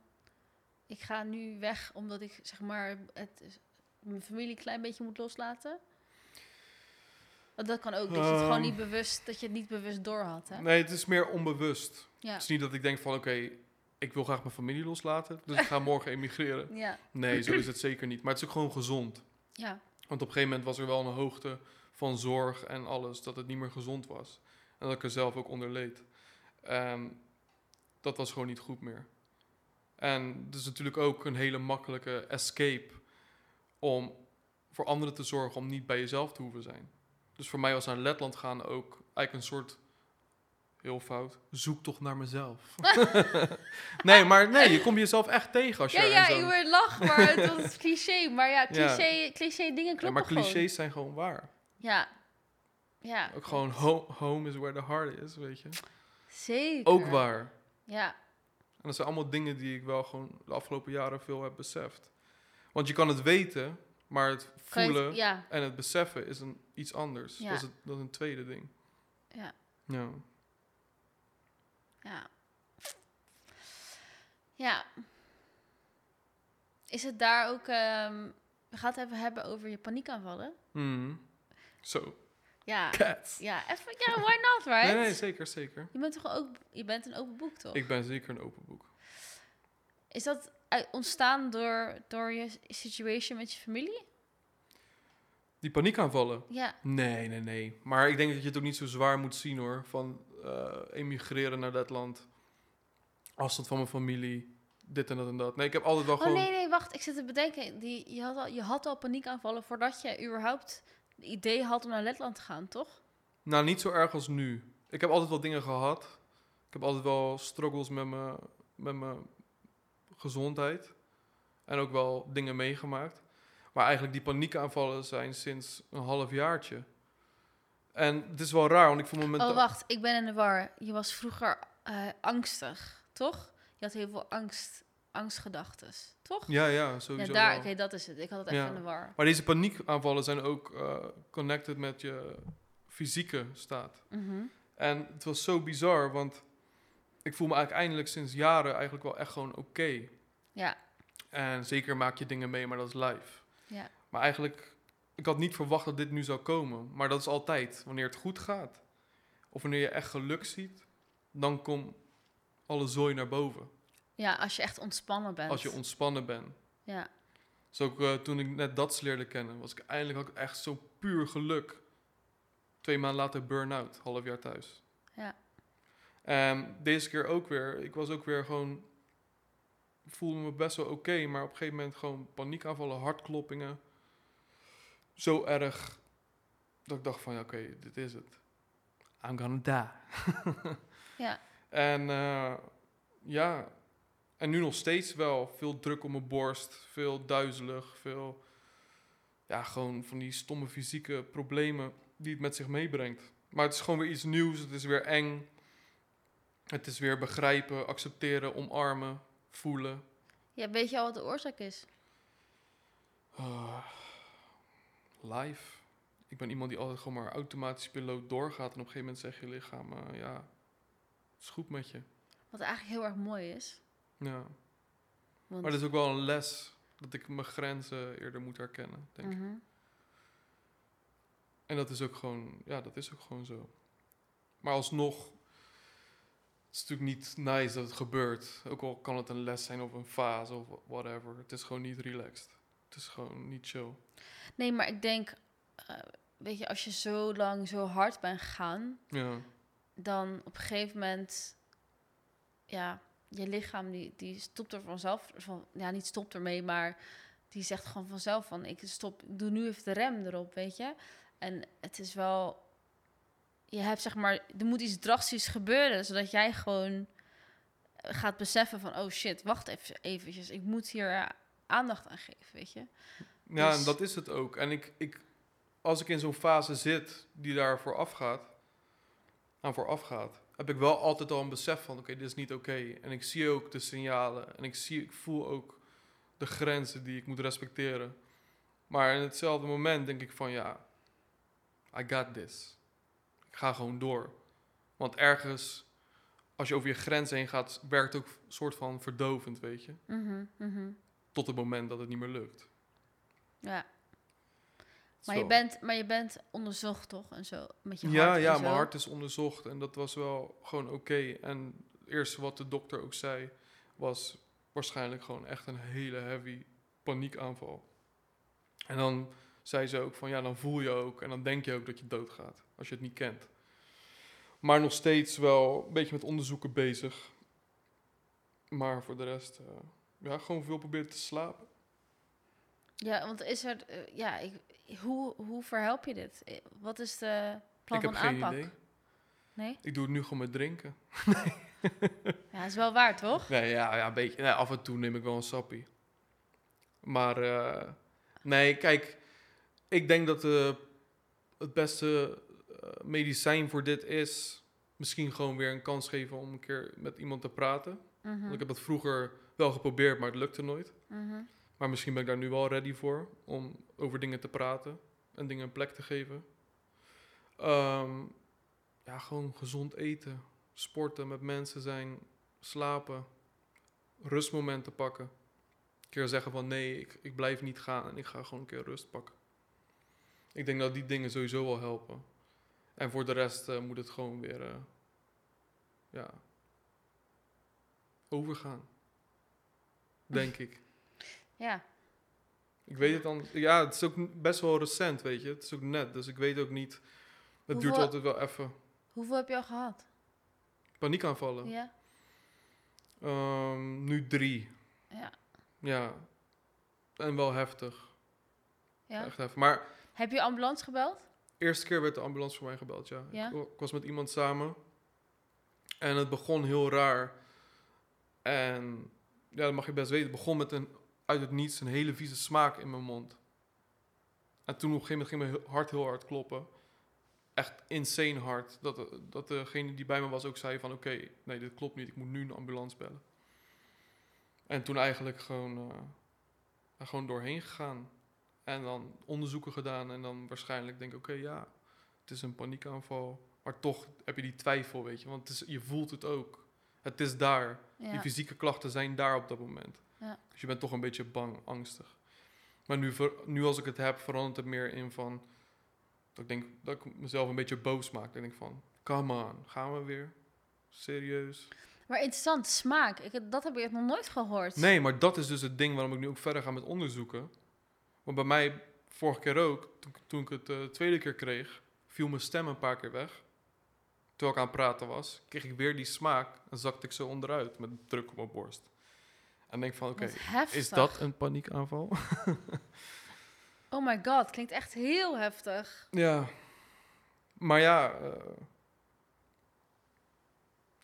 ik ga nu weg omdat ik zeg maar het, mijn familie een klein beetje moet loslaten? Want dat kan ook, dat je het gewoon Ehm. niet bewust, dat je het niet bewust door had, hè? Nee, het is meer onbewust. Ja. Het is niet dat ik denk van oké, ik wil graag mijn familie loslaten, dus ik ga morgen emigreren. Ja, Nee, zo is het zeker niet. Maar het is ook gewoon gezond. Ja, Want op een gegeven moment was er wel een hoogte van zorg en alles, dat het niet meer gezond was. En dat ik er zelf ook onder leed. En dat was gewoon niet goed meer. En het is natuurlijk ook een hele makkelijke escape om voor anderen te zorgen om niet bij jezelf te hoeven zijn. Dus voor mij was naar Letland gaan ook eigenlijk een soort, heel fout, zoek toch naar mezelf. nee, maar nee, je komt jezelf echt tegen als je ja, ja ik word lach, maar het was cliché. Maar ja, Ja. cliché, cliché dingen Ja, kloppen maar gewoon. clichés zijn gewoon waar. Ja. Ja. Ook gewoon ho- home is where the heart is, weet je. Zeker. Ook waar. Ja. dat zijn allemaal dingen die ik wel gewoon de afgelopen jaren veel heb beseft. Want je kan het weten, maar het voelen ja, en het beseffen is een, iets anders. Ja. Dat, is het, dat is een tweede ding. ja, Ja. Ja. Ja. Is het daar ook... ehm, we gaan het even hebben over je paniekaanvallen. Mhm. Zo, Ja. Ja, even, ja, why not, right? Nee, nee, zeker, zeker. Je bent toch ook, je bent een open boek, toch? Ik ben zeker een open boek. Is dat uit- ontstaan door, door je situation met je familie? Die paniekaanvallen? Ja, Nee, nee, nee. Maar ik denk dat je het ook niet zo zwaar moet zien hoor. Van eh, emigreren naar dat land. Afstand van mijn familie. Dit en dat en dat. Nee, ik heb altijd wel Oh gewoon... nee, nee, wacht. Ik zit te bedenken. Die, je, had al, je had al paniekaanvallen voordat je überhaupt het idee had om naar Letland te gaan, toch? Nou, niet zo erg als nu. Ik heb altijd wel dingen gehad. Ik heb altijd wel struggles met mijn, met mijn gezondheid. En ook wel dingen meegemaakt. Maar eigenlijk die paniekaanvallen zijn sinds een half jaartje. En het is wel raar, want ik voel me met... Oh, wacht. Ik ben in de war. Je was vroeger eh, angstig, toch? Je had heel veel angst, angstgedachten, toch? Ja, ja, Ja, sowieso daar, wel. oké, dat is het. Ik had het Ja. in de war. Maar deze paniekaanvallen zijn ook eh, connected met je fysieke staat. Mhm. En het was zo bizar, want ik voel me eigenlijk eindelijk sinds jaren eigenlijk wel echt gewoon oké. Ja, En zeker maak je dingen mee, maar dat is live. ja, Maar eigenlijk, ik had niet verwacht dat dit nu zou komen. Maar dat is altijd, wanneer het goed gaat. Of wanneer je echt geluk ziet, dan komt alle zooi naar boven. ja, als je echt ontspannen bent. Als je ontspannen bent. ja, Dus ook eh, toen ik net dat leerde kennen, was ik eindelijk had ik echt zo puur geluk. Twee maanden later burn-out, half jaar thuis. ja, En deze keer ook weer. Ik was ook weer gewoon. voelde me best wel oké, maar op een gegeven moment gewoon paniekaanvallen, hartkloppingen. Zo erg dat ik dacht van ja, oké, dit is het. I'm gonna die. ja, En eh, ja, en nu nog steeds wel veel druk op mijn borst, veel duizelig, veel, ja, gewoon van die stomme fysieke problemen die het met zich meebrengt. Maar het is gewoon weer iets nieuws, het is weer eng. Het is weer begrijpen, accepteren, omarmen, voelen. ja. Weet je al wat de oorzaak is? Ah, live. Ik ben iemand die altijd gewoon maar automatisch piloot doorgaat. En op een gegeven moment zegt je lichaam, eh, ja, het is goed met je. Wat eigenlijk heel erg mooi is. Ja. Want, Maar dat is ook wel een les dat ik mijn grenzen eerder moet herkennen, denk ik. Mhm. En dat is ook gewoon, ja, dat is ook gewoon zo. Maar alsnog, het is natuurlijk niet nice dat het gebeurt. Ook al kan het een les zijn of een fase of whatever. Het is gewoon niet relaxed. Het is gewoon niet chill. Nee, maar ik denk, eh, weet je, als je zo lang zo hard bent gegaan, Ja, dan op een gegeven moment, ja, je lichaam die, die stopt er vanzelf, van, ja, niet stopt ermee, maar die zegt gewoon vanzelf van, ik stop, ik doe nu even de rem erop, weet je. En het is wel, je hebt zeg maar, er moet iets drastisch gebeuren, zodat jij gewoon gaat beseffen van, oh shit, wacht even, eventjes, ik moet hier eh, aandacht aan geven, weet je. ja Dus- en dat is het ook. En ik, ik, als ik in zo'n fase zit die daar vooraf gaat, aan vooraf gaat, heb ik wel altijd al een besef van, oké, dit is niet oké. En ik zie ook de signalen en ik, zie, ik voel ook de grenzen die ik moet respecteren. Maar in hetzelfde moment denk ik van, ja, I got this. Ik ga gewoon door. Want ergens, als je over je grens heen gaat, werkt ook een soort van verdovend, weet je. Mhm. Tot het moment dat het niet meer lukt. Ja, maar je, bent, maar je bent onderzocht toch en zo, met je hart Ja, en ja, mijn hart is onderzocht en dat was wel gewoon oké. En het eerste wat de dokter ook zei, was waarschijnlijk gewoon echt een hele heavy paniekaanval. En dan zei ze ook van, ja, dan voel je ook en dan denk je ook dat je doodgaat, als je het niet kent. Maar nog steeds wel een beetje met onderzoeken bezig. Maar voor de rest, eh, ja, gewoon veel proberen te slapen. Ja, want is er, eh, ja, ik, hoe, hoe verhelp je dit? Eh, Wat is de plan ik heb van geen aanpak? idee. Nee? Ik doe het nu gewoon met drinken. Ja, is wel waar, toch? Nee, ja, ja een beetje. Nee, af en toe neem ik wel een sappie. Maar eh, nee, kijk, ik denk dat het beste medicijn voor dit is misschien gewoon weer een kans geven om een keer met iemand te praten. Mhm. Want ik heb dat vroeger wel geprobeerd, maar het lukte nooit. Mhm. Maar misschien ben ik daar nu wel ready voor om over dingen te praten en dingen een plek te geven. Ehm, ja, gewoon gezond eten, sporten, met mensen zijn, slapen, rustmomenten pakken. Een keer zeggen van nee, ik, ik blijf niet gaan en ik ga gewoon een keer rust pakken. Ik denk dat die dingen sowieso wel helpen. En voor de rest eh, moet het gewoon weer eh, ja, overgaan. Denk ik. Ja. Ik weet het dan. Ja, het is ook best wel recent, weet je. Het is ook net, dus ik weet ook niet. Het duurt altijd wel even. Hoeveel heb je al gehad? Paniekaanvallen. Ja. Ehm, nu drie. Ja. Ja. En wel heftig. ja. Echt heftig. Maar Heb je ambulance gebeld? eerste keer werd de ambulance voor mij gebeld, ja. Ja? Ik, ik was met iemand samen. En het begon heel raar. En ja, dat mag je best weten. Begon met een, uit het niets een hele vieze smaak in mijn mond. En toen op een gegeven moment ging mijn hart heel hard kloppen. Echt insane hard. Dat, dat degene die bij me was ook zei van... Oké, nee, dit klopt niet. Ik moet nu een ambulance bellen. En toen eigenlijk gewoon, eh, gewoon doorheen gegaan. En dan onderzoeken gedaan. En dan waarschijnlijk denk ik... Oké, ja, het is een paniekaanval. Maar toch heb je die twijfel, weet je. Want je voelt het ook. Het is daar. Die Ja. fysieke klachten zijn daar op dat moment. Ja. Dus je bent toch een beetje bang, angstig. Maar nu, nu als ik het heb, verandert het meer in van... Dat ik denk dat ik mezelf een beetje boos maak. Ik denk van, come on, gaan we weer? Serieus? Maar interessant, smaak. Ik, dat heb ik nog nooit gehoord. Nee, maar dat is dus het ding waarom ik nu ook verder ga met onderzoeken. Want bij mij, vorige keer ook, toen, toen ik het de tweede keer kreeg... viel mijn stem een paar keer weg. Terwijl ik aan het praten was, kreeg ik weer die smaak... en zakte ik zo onderuit met druk op mijn borst. En denk van, oké. Is dat een paniekaanval? Oh my god, klinkt echt heel heftig. ja. Maar ja, eh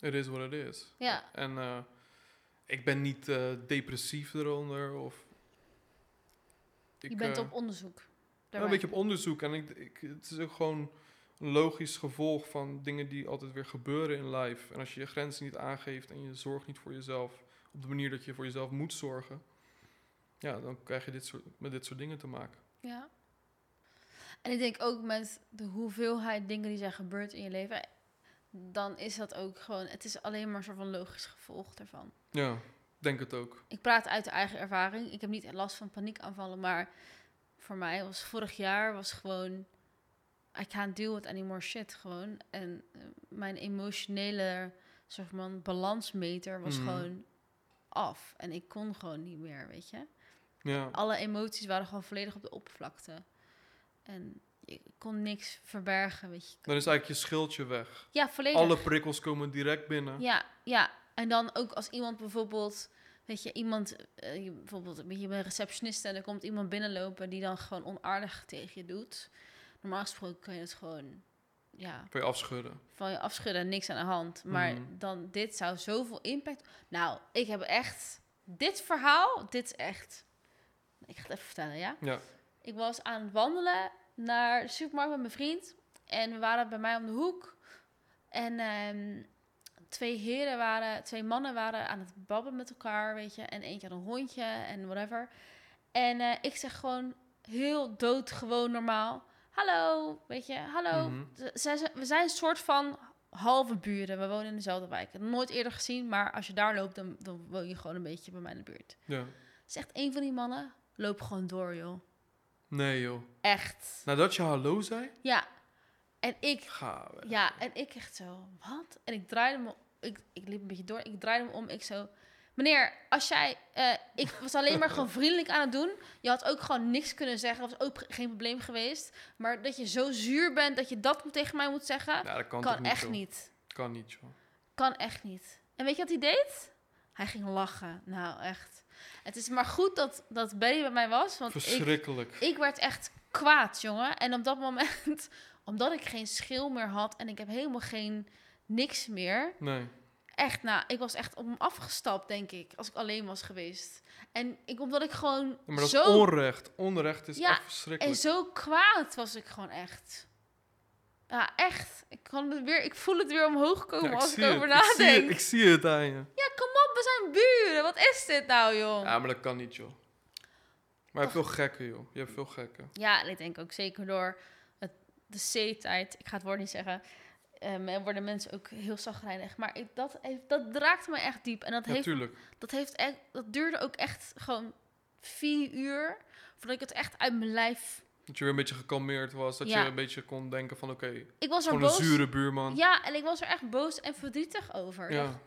het is wat het is. Ja. En eh, ik ben niet eh, depressief eronder of... Ik, je bent eh, op onderzoek. ja, een beetje op onderzoek. En ik, ik, het is ook gewoon een logisch gevolg van dingen die altijd weer gebeuren in life. En als je je grenzen niet aangeeft en je zorgt niet voor jezelf op de manier dat je voor jezelf moet zorgen... Ja, dan krijg je dit soort, met dit soort dingen te maken. Ja. En ik denk ook met de hoeveelheid dingen die zijn gebeurd in je leven, dan is dat ook gewoon, het is alleen maar een soort van logisch gevolg daarvan. Ja, denk het ook. Ik praat uit de eigen ervaring. Ik heb niet last van paniekaanvallen, maar voor mij was vorig jaar was gewoon, I can't deal with any more shit gewoon. En eh, mijn emotionele soort van balansmeter was Mhm. gewoon af. En ik kon gewoon niet meer, weet je. Ja. alle emoties waren gewoon volledig op de oppervlakte. En ik kon niks verbergen, weet je. Dan is eigenlijk je schildje weg. Ja, volledig. Alle prikkels komen direct binnen. Ja, ja. En dan ook als iemand bijvoorbeeld, weet je, iemand, je- bijvoorbeeld, je bent receptionist en er komt iemand binnenlopen die dan gewoon onaardig tegen je doet. Normaal gesproken kan je het gewoon, ja, Kan je afschudden. van je afschudden, niks aan de hand. Maar Mhm. dan, dit zou zoveel impact... Nou, ik heb echt, dit verhaal, dit is echt, ik ga het even vertellen, ja? Ja. Ik was aan het wandelen naar de supermarkt met mijn vriend. En we waren bij mij om de hoek. En ehm, twee heren waren, twee mannen waren aan het babbelen met elkaar, weet je. En eentje had een hondje en whatever. En eh, ik zeg gewoon heel doodgewoon normaal. Hallo, weet je, hallo. Mhm. We zijn een soort van halve buren. We wonen in dezelfde wijk. Ik heb het nooit eerder gezien, maar als je daar loopt, dan, dan woon je gewoon een beetje bij mij in de buurt. Ja. Zegt een van die mannen, loop gewoon door, joh. Nee, joh. Echt. Nadat je hallo zei, Ja. En ik, ga weg. ja, en ik echt zo, wat? En ik draaide me, ik, ik liep een beetje door, ik draaide me om, ik zo, meneer, als jij, eh, ik was alleen maar gewoon vriendelijk aan het doen. Je had ook gewoon niks kunnen zeggen, dat was ook geen probleem geweest. Maar dat je zo zuur bent dat je dat tegen mij moet zeggen, Ja, dat kan, toch kan niet, echt niet. Kan niet, joh. Kan echt niet. En weet je wat hij deed? Hij ging lachen. Nou, echt. Het is maar goed dat, dat Benny bij mij was, want ik, Verschrikkelijk. ik werd echt kwaad, jongen. En op dat moment, omdat ik geen schil meer had en ik heb helemaal geen niks meer. Nee. Echt, nou, ik was echt op hem afgestapt, denk ik, als ik alleen was geweest. En ik, omdat ik gewoon Ja, maar dat zo... is onrecht. Onrecht is Ja, echt en verschrikkelijk. zo kwaad was ik gewoon echt. Ja, echt. Ik, kan het weer, ik voel het weer omhoog komen Ja, als ik over het. Ik zie het, nadenk. ik zie het aan je. Ja, kom op, we zijn buren. Wat is dit nou, joh? Ja, maar dat kan niet, joh. Maar je hebt veel gekken, joh. Je hebt veel gekken. Ja, en ik denk ook zeker door het, de C-tijd, ik ga het woord niet zeggen, ehm, worden mensen ook heel zagrijnig. Maar ik, dat, heeft, dat raakte me echt diep. En dat, heeft, dat, heeft echt, dat duurde ook echt gewoon vier uur voordat ik het echt uit mijn lijf... Dat je weer een beetje gekalmeerd was. Dat Ja. je een beetje kon denken van, oké, Ik was er gewoon een boos. zure buurman. Ja, en ik was er echt boos en verdrietig over. Ja. dacht,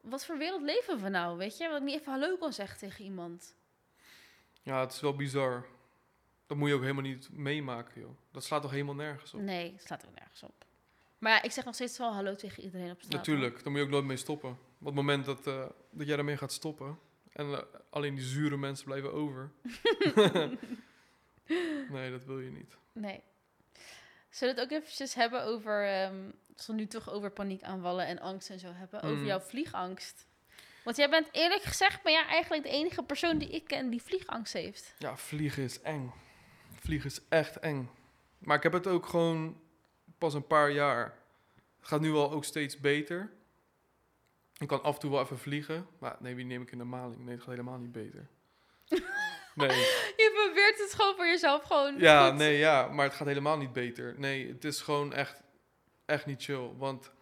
Wat voor wereld leven we nou, weet je? Dat ik niet even hallo kon zeggen tegen iemand. Ja, het is wel bizar. Dat moet je ook helemaal niet meemaken, joh. Dat slaat toch helemaal nergens op? Nee, het slaat ook nergens op. Maar ja, ik zeg nog steeds wel hallo tegen iedereen op straat. Natuurlijk, daar moet je ook nooit mee stoppen. Op het moment dat, eh, dat jij daarmee gaat stoppen... en eh, alleen die zure mensen blijven over... nee, dat wil je niet. Nee. Zullen we het ook eventjes hebben over... als we nu toch over paniekaanvallen en angst en zo hebben. Over Mm. jouw vliegangst. Want jij bent eerlijk gezegd... ben jij eigenlijk de enige persoon die ik ken die vliegangst heeft. Ja, vliegen is eng. Vliegen is echt eng. Maar ik heb het ook gewoon pas een paar jaar. Het gaat nu wel ook steeds beter. Ik kan af en toe wel even vliegen. Maar nee, wie neem ik in de maling? Nee, het gaat helemaal niet beter. Nee. Je probeert het gewoon voor jezelf gewoon Ja, goed. nee, ja, maar het gaat helemaal niet beter. Nee, het is gewoon echt, echt niet chill. Want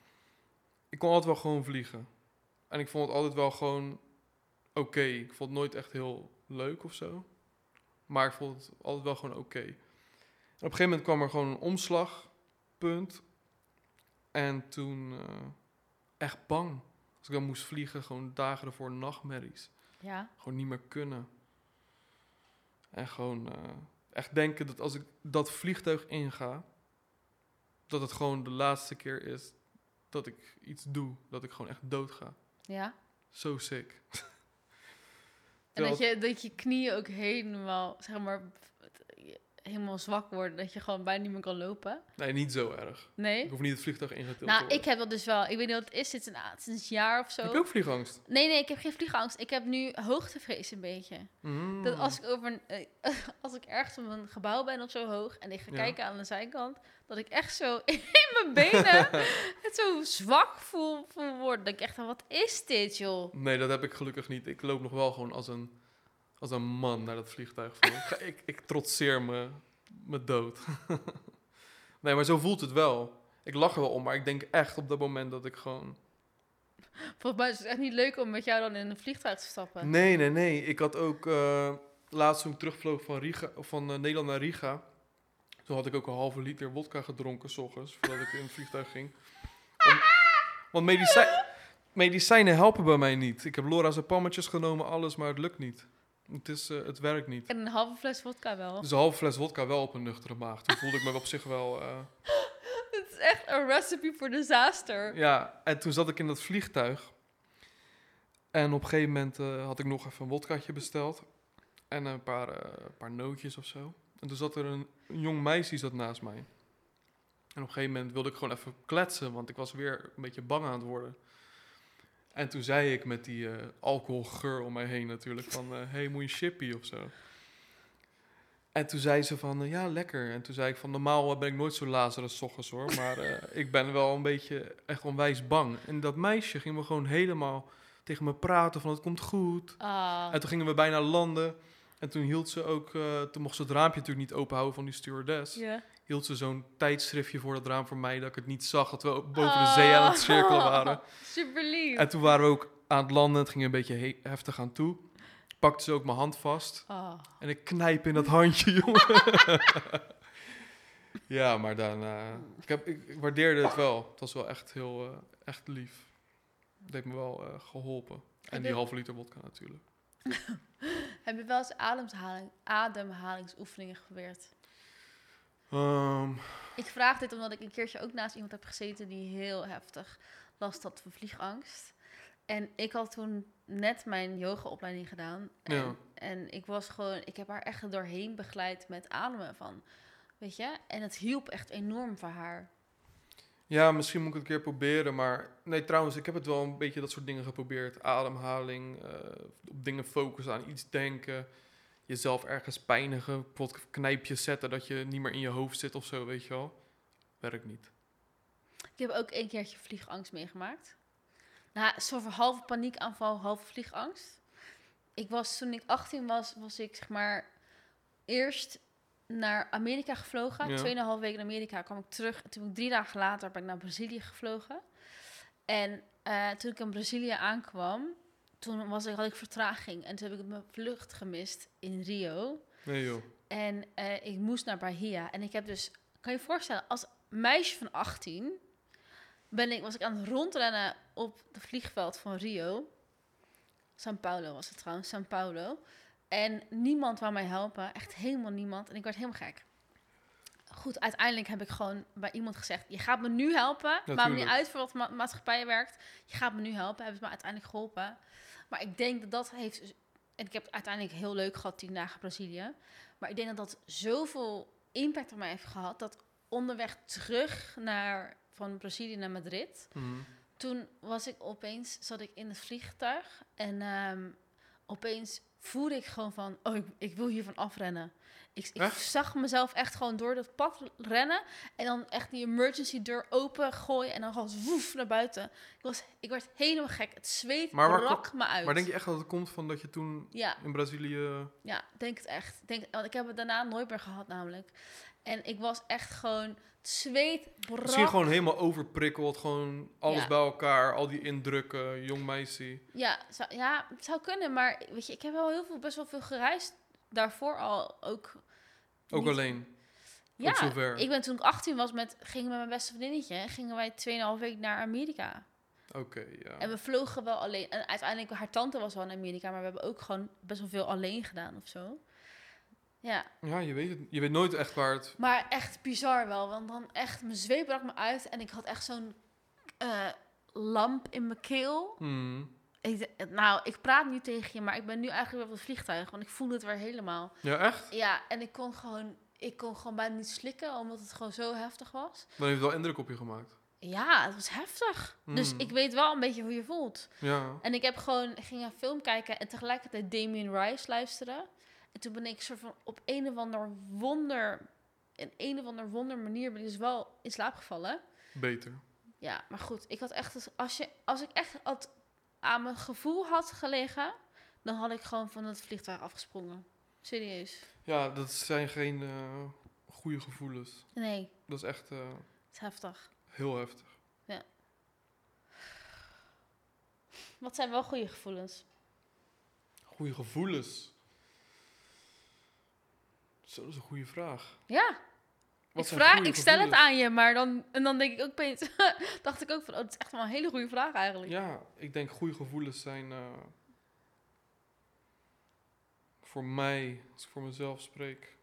ik kon altijd wel gewoon vliegen. En ik vond het altijd wel gewoon oké. Ik vond het nooit echt heel leuk of zo. Maar ik vond het altijd wel gewoon oké. Op een gegeven moment kwam er gewoon een omslagpunt. En toen eh, echt bang. Als ik dan moest vliegen, gewoon dagen ervoor nachtmerries Ja. gewoon niet meer kunnen. En gewoon eh, echt denken dat als ik dat vliegtuig inga, dat het gewoon de laatste keer is dat ik iets doe, dat ik gewoon echt dood ga. Ja. Zo sick. En dat je, dat je knieën ook helemaal, zeg maar, helemaal zwak worden. Dat je gewoon bijna niet meer kan lopen. Nee, niet zo erg. Nee? Ik hoef niet het vliegtuig ingetild te Nou, worden. ik heb dat dus wel. Ik weet niet wat het is. Sinds een, sinds een jaar of zo. Heb je ook vliegangst? Nee, nee, ik heb geen vliegangst. Ik heb nu hoogtevrees een beetje. Mm. Dat als ik, over een, eh, als ik ergens op een gebouw ben of zo hoog en ik ga Ja. kijken aan de zijkant, dat ik echt zo in mijn benen het zo zwak voel, voel worden. Dat ik echt, van, wat is dit, joh? Nee, dat heb ik gelukkig niet. Ik loop nog wel gewoon als een, als een man naar dat vliegtuig. Van, ik, ik, trotseer me, me dood. nee, maar zo voelt het wel. Ik lach er wel om, maar ik denk echt op dat moment dat ik gewoon... Volgens mij is het echt niet leuk om met jou dan in een vliegtuig te stappen. Nee, nee, nee. Ik had ook eh, laatst toen ik terugvloog van, Riga, van eh, Nederland naar Riga. Toen had ik ook een halve liter wodka gedronken, s ochtends, voordat ik in het vliegtuig ging. Om- want medicijn, medicijnen helpen bij mij niet. Ik heb lorazepammetjes genomen, alles, maar het lukt niet. Het, is, eh, het werkt niet. En een halve fles vodka wel. Dus een halve fles wodka wel op een nuchtere maag. Toen voelde ik me op zich wel... eh, Het is echt een recipe voor disaster. Ja, en toen zat ik in dat vliegtuig. En op een gegeven moment eh, had ik nog even een wodkaatje besteld. En een paar, een paar nootjes of zo. En toen zat er een, een jong meisje zat naast mij. En op een gegeven moment wilde ik gewoon even kletsen, want ik was weer een beetje bang aan het worden. En toen zei ik met die eh, alcoholgeur om mij heen natuurlijk van... hé, hey, moet je een chippy of zo? En toen zei ze van, eh, ja, lekker. En toen zei ik van, normaal ben ik nooit zo lazarus ochtends hoor. Maar eh, ik ben wel een beetje echt onwijs bang. En dat meisje ging me gewoon helemaal tegen me praten van, het komt goed. Ah, En toen gingen we bijna landen. En toen hield ze ook, eh, toen mocht ze het raampje natuurlijk niet openhouden van die stewardess. ja. Hield ze zo'n tijdschriftje voor het raam voor mij, dat ik het niet zag, dat we boven de zee aan het cirkelen waren. Super lief. En toen waren we ook aan het landen, het ging een beetje he- heftig aan toe. Pakte ze ook mijn hand vast. Ah. En ik knijp in dat handje, jongen. ja, maar daarna... Ik, heb, ik, ik waardeerde het wel. Het was wel echt heel eh, echt lief. Het heeft me wel eh, geholpen. En die halve liter vodka natuurlijk. Heb je wel eens ademhaling, ademhalingsoefeningen geprobeerd? Ehm, Ik vraag dit omdat ik een keertje ook naast iemand heb gezeten die heel heftig last had van vliegangst. En ik had toen net mijn yogaopleiding gedaan. En, Ja. en ik was gewoon, ik heb haar echt doorheen begeleid met ademen van. Weet je? En het hielp echt enorm voor haar. ja, misschien moet ik het een keer proberen. Maar nee, trouwens, ik heb het wel een beetje dat soort dingen geprobeerd. Ademhaling, eh, op dingen focussen, aan iets denken. Jezelf ergens pijnigen. Bijvoorbeeld knijpjes zetten dat je niet meer in je hoofd zit of zo, weet je wel. Werkt niet. Ik heb ook een keertje vliegangst meegemaakt. Nou, van halve paniekaanval, halve vliegangst. Ik was, toen ik 18 was, was ik zeg maar eerst naar Amerika gevlogen. Ja. Tweeënhalf weken in Amerika kwam ik terug. En toen ben ik drie dagen later ben ik naar Brazilië gevlogen. En eh, toen ik in Brazilië aankwam, toen was ik, had ik vertraging. En toen heb ik mijn vlucht gemist in Rio. Nee joh. En eh, ik moest naar Bahia. En ik heb dus, kan je je voorstellen, als meisje van 18 ben ik, was ik aan het rondrennen op het vliegveld van Rio. São Paulo was het trouwens, São Paulo. En niemand wou mij helpen, echt helemaal niemand. En ik werd helemaal gek. Goed, uiteindelijk heb ik gewoon bij iemand gezegd: Je gaat me nu helpen. Maakt me niet uit voor wat ma maatschappij werkt. Je gaat me nu helpen. Hebben ze me uiteindelijk geholpen. Maar ik denk dat dat heeft. En ik heb uiteindelijk heel leuk gehad, tien dagen Brazilië. Maar ik denk dat dat zoveel impact op mij heeft gehad. Dat onderweg terug naar, van Brazilië naar Madrid. Mhm. Toen was ik opeens, zat ik in het vliegtuig. En ehm, opeens voelde ik gewoon van, oh, ik, ik wil hiervan afrennen. Ik, ik zag mezelf echt gewoon door dat pad rennen. En dan echt die emergency deur open gooien. En dan gewoon woef naar buiten. Ik, was, ik werd helemaal gek. Het zweet Maar brak me uit. Maar denk je echt dat het komt van dat je toen Ja, in Brazilië... ja, denk het echt. Denk, want ik heb het daarna nooit meer gehad namelijk. En ik was echt gewoon... Zweet brak. Misschien gewoon helemaal overprikkeld, gewoon alles Ja. bij elkaar, al die indrukken, jong meisje. Ja, zou, ja, het zou kunnen. Maar weet je, ik heb wel heel veel, best wel veel gereisd. Daarvoor al ook. Ook niet- alleen. Ja, zover. ik ben toen ik 18 was, met, gingen met mijn beste vriendinnetje. en Gingen wij 2,5 week naar Amerika. Oké, ja. En we vlogen wel alleen. En uiteindelijk, haar tante was wel in Amerika. Maar we hebben ook gewoon best wel veel alleen gedaan of zo. Ja, Ja, je weet het. Je weet nooit echt waar het... maar echt bizar wel. Want dan echt, mijn zweep brak me uit. En ik had echt zo'n eh, lamp in mijn keel. Hmm. Ik, nou, ik praat nu tegen je, maar ik ben nu eigenlijk weer op het vliegtuig. Want ik voelde het weer helemaal. Ja, echt? Ja, en ik kon gewoon, ik kon gewoon bijna niet slikken, omdat het gewoon zo heftig was. Dan heeft het wel indruk op je gemaakt. Ja, het was heftig. Dus Hmm. ik weet wel een beetje hoe je voelt. Ja. En ik heb gewoon, ik ging een film kijken en tegelijkertijd Damien Rice luisteren. En toen ben ik soort van op een of ander wonder, in een of ander wonder manier ben ik dus wel in slaap gevallen. Beter. Ja, maar goed, ik had echt, als, je, als ik echt had aan mijn gevoel had gelegen, dan had ik gewoon van het vliegtuig afgesprongen. Serieus. Ja, dat zijn geen eh, goede gevoelens. Nee, Dat is echt eh, het is heftig. heel heftig. Wat zijn wel goede gevoelens? Goede gevoelens. Zo, dat is een goede vraag. Ja, Wat ik, vraag, ik stel het aan je, maar dan, en dan denk ik ook opeens, dacht ik ook van, oh, dat is echt wel een hele goede vraag eigenlijk. Ja, ik denk goede gevoelens zijn eh, voor mij, als ik voor mezelf spreek,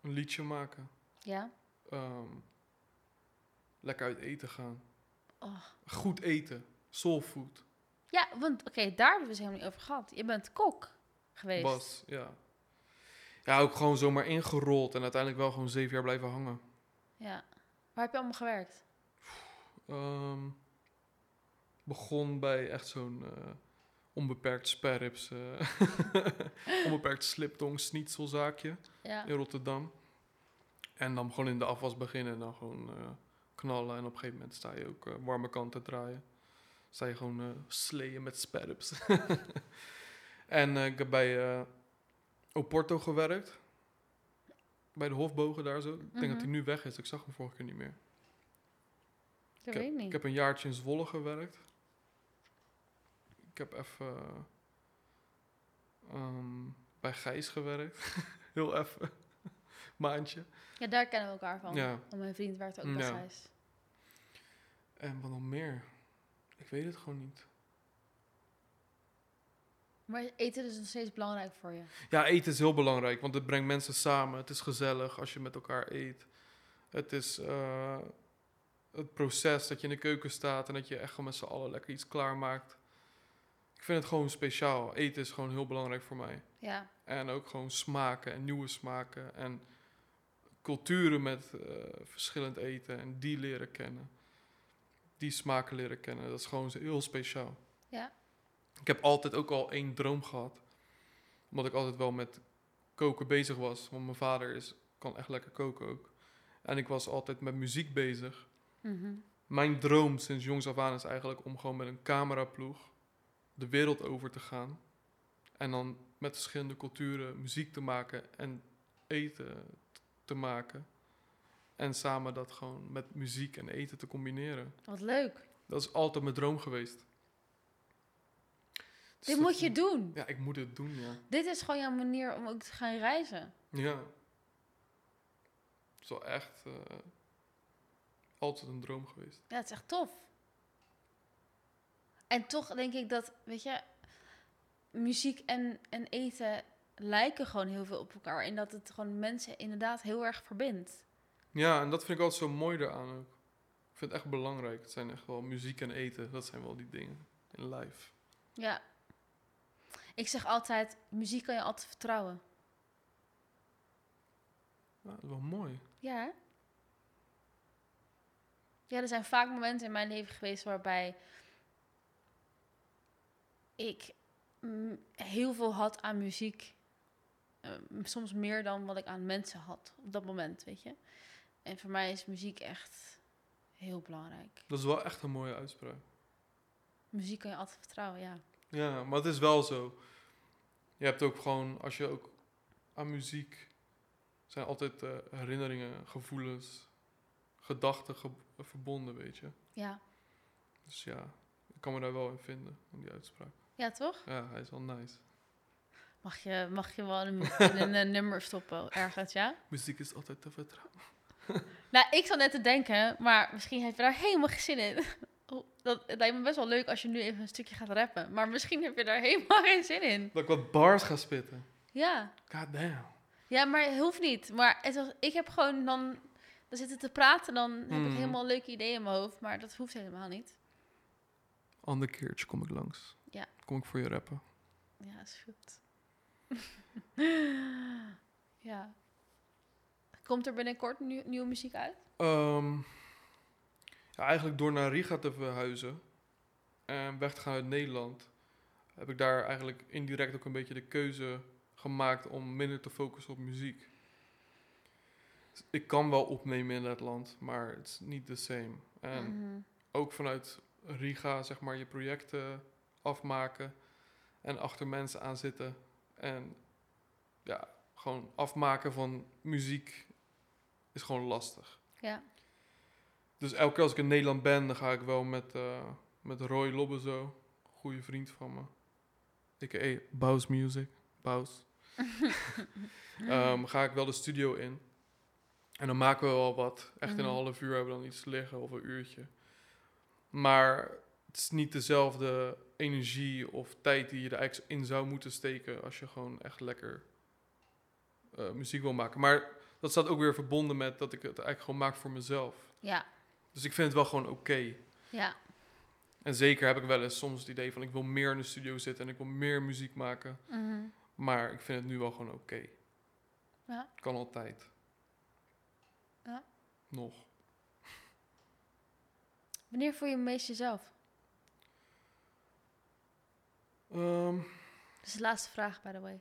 een liedje maken, Ja? ehm, lekker uit eten gaan, Oh. goed eten, soul food, Ja, want oké, daar hebben we het helemaal niet over gehad. Je bent kok geweest. Bas, ja. Ja, ook gewoon zomaar ingerold en uiteindelijk wel gewoon zeven jaar blijven hangen. Ja. Waar heb je allemaal gewerkt? Ehm, begon bij echt zo'n eh, onbeperkt sperrips, eh onbeperkt sliptong schnitzelzaakje Ja. in Rotterdam. En dan gewoon in de afwas beginnen en dan gewoon eh, knallen. En op een gegeven moment sta je ook warme kanten draaien. Sta je gewoon sleeën met sperrips. en ik heb bij Oporto gewerkt. Bij de Hofbogen daar zo. Ik denk dat Mhm. hij nu weg is. Ik zag hem vorige keer niet meer. Ik Ik weet heb, niet. ik heb een jaartje in Zwolle gewerkt. Ik heb even ehm, bij Gijs gewerkt. Heel even. Maandje. Ja, daar kennen we elkaar van. Ja. Want mijn vriend werkt ook bij Ja. Gijs. En wat nog meer? Ik weet het gewoon niet. Maar eten is nog steeds belangrijk voor je. Ja, eten is heel belangrijk, want het brengt mensen samen. Het is gezellig als je met elkaar eet. Het is eh, het proces dat je in de keuken staat en dat je echt gewoon met z'n allen lekker iets klaarmaakt. Ik vind het gewoon speciaal. Eten is gewoon heel belangrijk voor mij. Ja. En ook gewoon smaken en nieuwe smaken en culturen met eh, verschillend eten en die leren kennen. Die smaken leren kennen. Dat is gewoon heel speciaal. Ik heb altijd ook al één droom gehad. Omdat ik altijd wel met koken bezig was. Want mijn vader is, kan echt lekker koken ook. En ik was altijd met muziek bezig. Mhm. mijn droom sinds jongs af aan is eigenlijk om gewoon met een cameraploeg de wereld over te gaan. En dan met verschillende culturen muziek te maken en eten te maken. En samen dat gewoon met muziek en eten te combineren. Wat leuk. Dat is altijd mijn droom geweest. Dit moet je doen. Ja, ik moet het doen, ja. Dit is gewoon jouw manier om ook te gaan reizen. Ja. Het is wel echt eh, altijd een droom geweest. Ja, het is echt tof. En toch denk ik dat, weet je, muziek en, en eten lijken gewoon heel veel op elkaar. En dat het gewoon mensen inderdaad heel erg verbindt. Ja, en dat vind ik altijd zo mooi daaraan ook. Ik vind het echt belangrijk. Het zijn echt wel muziek en eten. Dat zijn wel die dingen in life. Ja. Ik zeg altijd, muziek kan je altijd vertrouwen. Ja, dat is wel mooi. Ja, hè? Ja, er zijn vaak momenten in mijn leven geweest waarbij ik mm, heel veel had aan muziek. Eh, soms meer dan wat ik aan mensen had op dat moment, weet je. En voor mij is muziek echt heel belangrijk. Dat is wel echt een mooie uitspraak. Muziek kan je altijd vertrouwen, ja. Ja, maar het is wel zo. Je hebt ook gewoon, als je ook aan muziek, zijn altijd eh, herinneringen, gevoelens, gedachten ge- verbonden, weet je. Ja, Dus ja, ik kan me daar wel in vinden, in die uitspraak. ja toch? Ja, hij is wel nice. Mag je, mag je wel een, eh, nummer stoppen ergens, ja? Muziek is altijd te vertrouwen. Nou, ik zat net te denken, maar misschien heb je daar helemaal geen zin in. Oh, Dat, het lijkt me best wel leuk als je nu even een stukje gaat rappen. Maar misschien heb je daar helemaal geen zin in. Dat ik wat bars ga spitten. Ja, God damn. ja maar het hoeft niet. Maar het was, ik heb gewoon dan... Dan zitten te praten, dan heb ik helemaal leuke ideeën in mijn hoofd. Maar dat hoeft helemaal niet. Ander keertje kom ik langs. Ja. Kom ik voor je rappen. Ja, is goed. ja. Komt er binnenkort nieuw, nieuwe muziek uit? Ehm, ja, eigenlijk door naar Riga te verhuizen en weg te gaan uit Nederland, heb ik daar eigenlijk indirect ook een beetje de keuze gemaakt om minder te focussen op muziek. Dus ik kan wel opnemen in dat land, maar het is niet the same. En Mhm. ook vanuit Riga, zeg maar, je projecten afmaken en achter mensen aan zitten. En ja, gewoon afmaken van muziek is gewoon lastig. Ja. Dus elke keer als ik in Nederland ben, dan ga ik wel met, eh, met Roy Lobbezo, goede vriend van me. A.k.a. Baus Music, Baus. Ehm, ga ik wel de studio in. En dan maken we wel wat. Echt in een Mhm. half uur hebben we dan iets liggen of een uurtje. Maar het is niet dezelfde energie of tijd die je er eigenlijk in zou moeten steken als je gewoon echt lekker eh, muziek wil maken. Maar dat staat ook weer verbonden met dat ik het eigenlijk gewoon maak voor mezelf. Ja, Dus ik vind het wel gewoon oké. ja. En zeker heb ik wel eens soms het idee van ik wil meer in de studio zitten en ik wil meer muziek maken. Mhm. Maar ik vind het nu wel gewoon oké. Ja. Kan altijd. Ja. Nog. Wanneer voel je het meest jezelf? Ehm, Dat is de laatste vraag, by the way.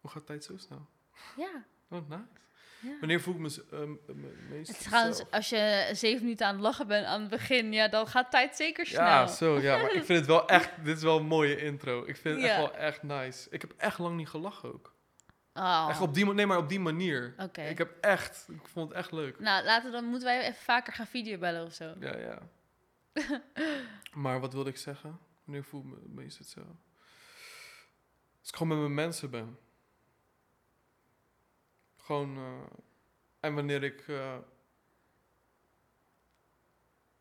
hoe gaat tijd zo snel? Ja. Oh, nice. Ja. Wanneer voel ik me z- me meest Het is trouwens, zelf? als je zeven minuten aan het lachen bent aan het begin, ja, dan gaat tijd zeker snel. Ja, zo, ja. Maar ik vind het wel echt... Dit is wel een mooie intro. Ik vind het Ja. echt wel echt nice. Ik heb echt lang niet gelachen ook. Oh. Echt op die, nee, maar op die manier. Oké. Ik heb echt... Ik vond het echt leuk. Nou, laten we dan moeten wij even vaker gaan videobellen of zo. Ja, ja. maar wat wilde ik zeggen? Wanneer voel ik me het meest het zo? Als ik gewoon met mijn mensen ben. Gewoon... eh, en wanneer ik... eh,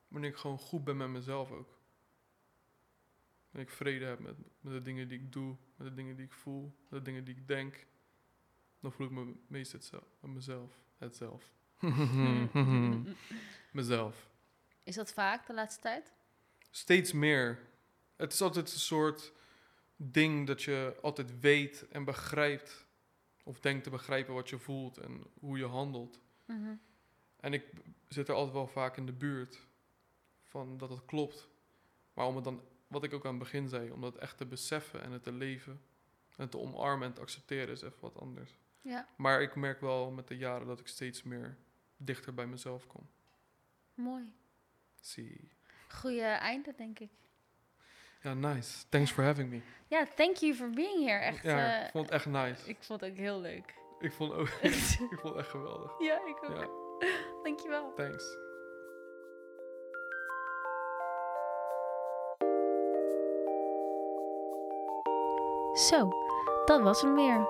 wanneer ik gewoon goed ben met mezelf ook. Wanneer ik vrede heb met, met de dingen die ik doe. Met de dingen die ik voel. Met de dingen die ik denk. Dan voel ik me meest het zo, met mezelf. Het zelf. mezelf. Is dat vaak de laatste tijd? Steeds meer. Het is altijd een soort ding dat je altijd weet en begrijpt. Of denkt te begrijpen wat je voelt en hoe je handelt. Mhm. En ik zit er altijd wel vaak in de buurt van dat het klopt. Maar om het dan, wat ik ook aan het begin zei, om dat echt te beseffen en het te leven en te omarmen en te accepteren is even wat anders. Ja. Maar ik merk wel met de jaren dat ik steeds meer dichter bij mezelf kom. Mooi. Zie. Goeie einde, denk ik. Ja, nice. Thanks for having me. Ja, thank you for being here. Echt, ja, eh, ik vond het echt nice. ik vond het ook heel leuk. Ik vond, ook, ik vond het echt geweldig. ja, ik ook. Ja, Dankjewel. thanks. Zo, dat was hem weer.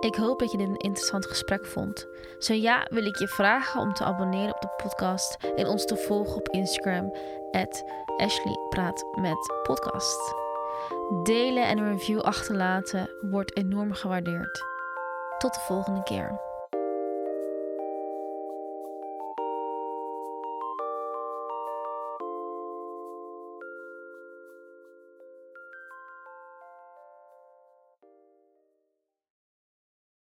Ik hoop dat je dit een interessant gesprek vond. Zo ja, wil ik je vragen om te abonneren op de podcast en ons te volgen op Instagram, Ashley Praat met Podcast. Delen en een review achterlaten wordt enorm gewaardeerd. Tot de volgende keer.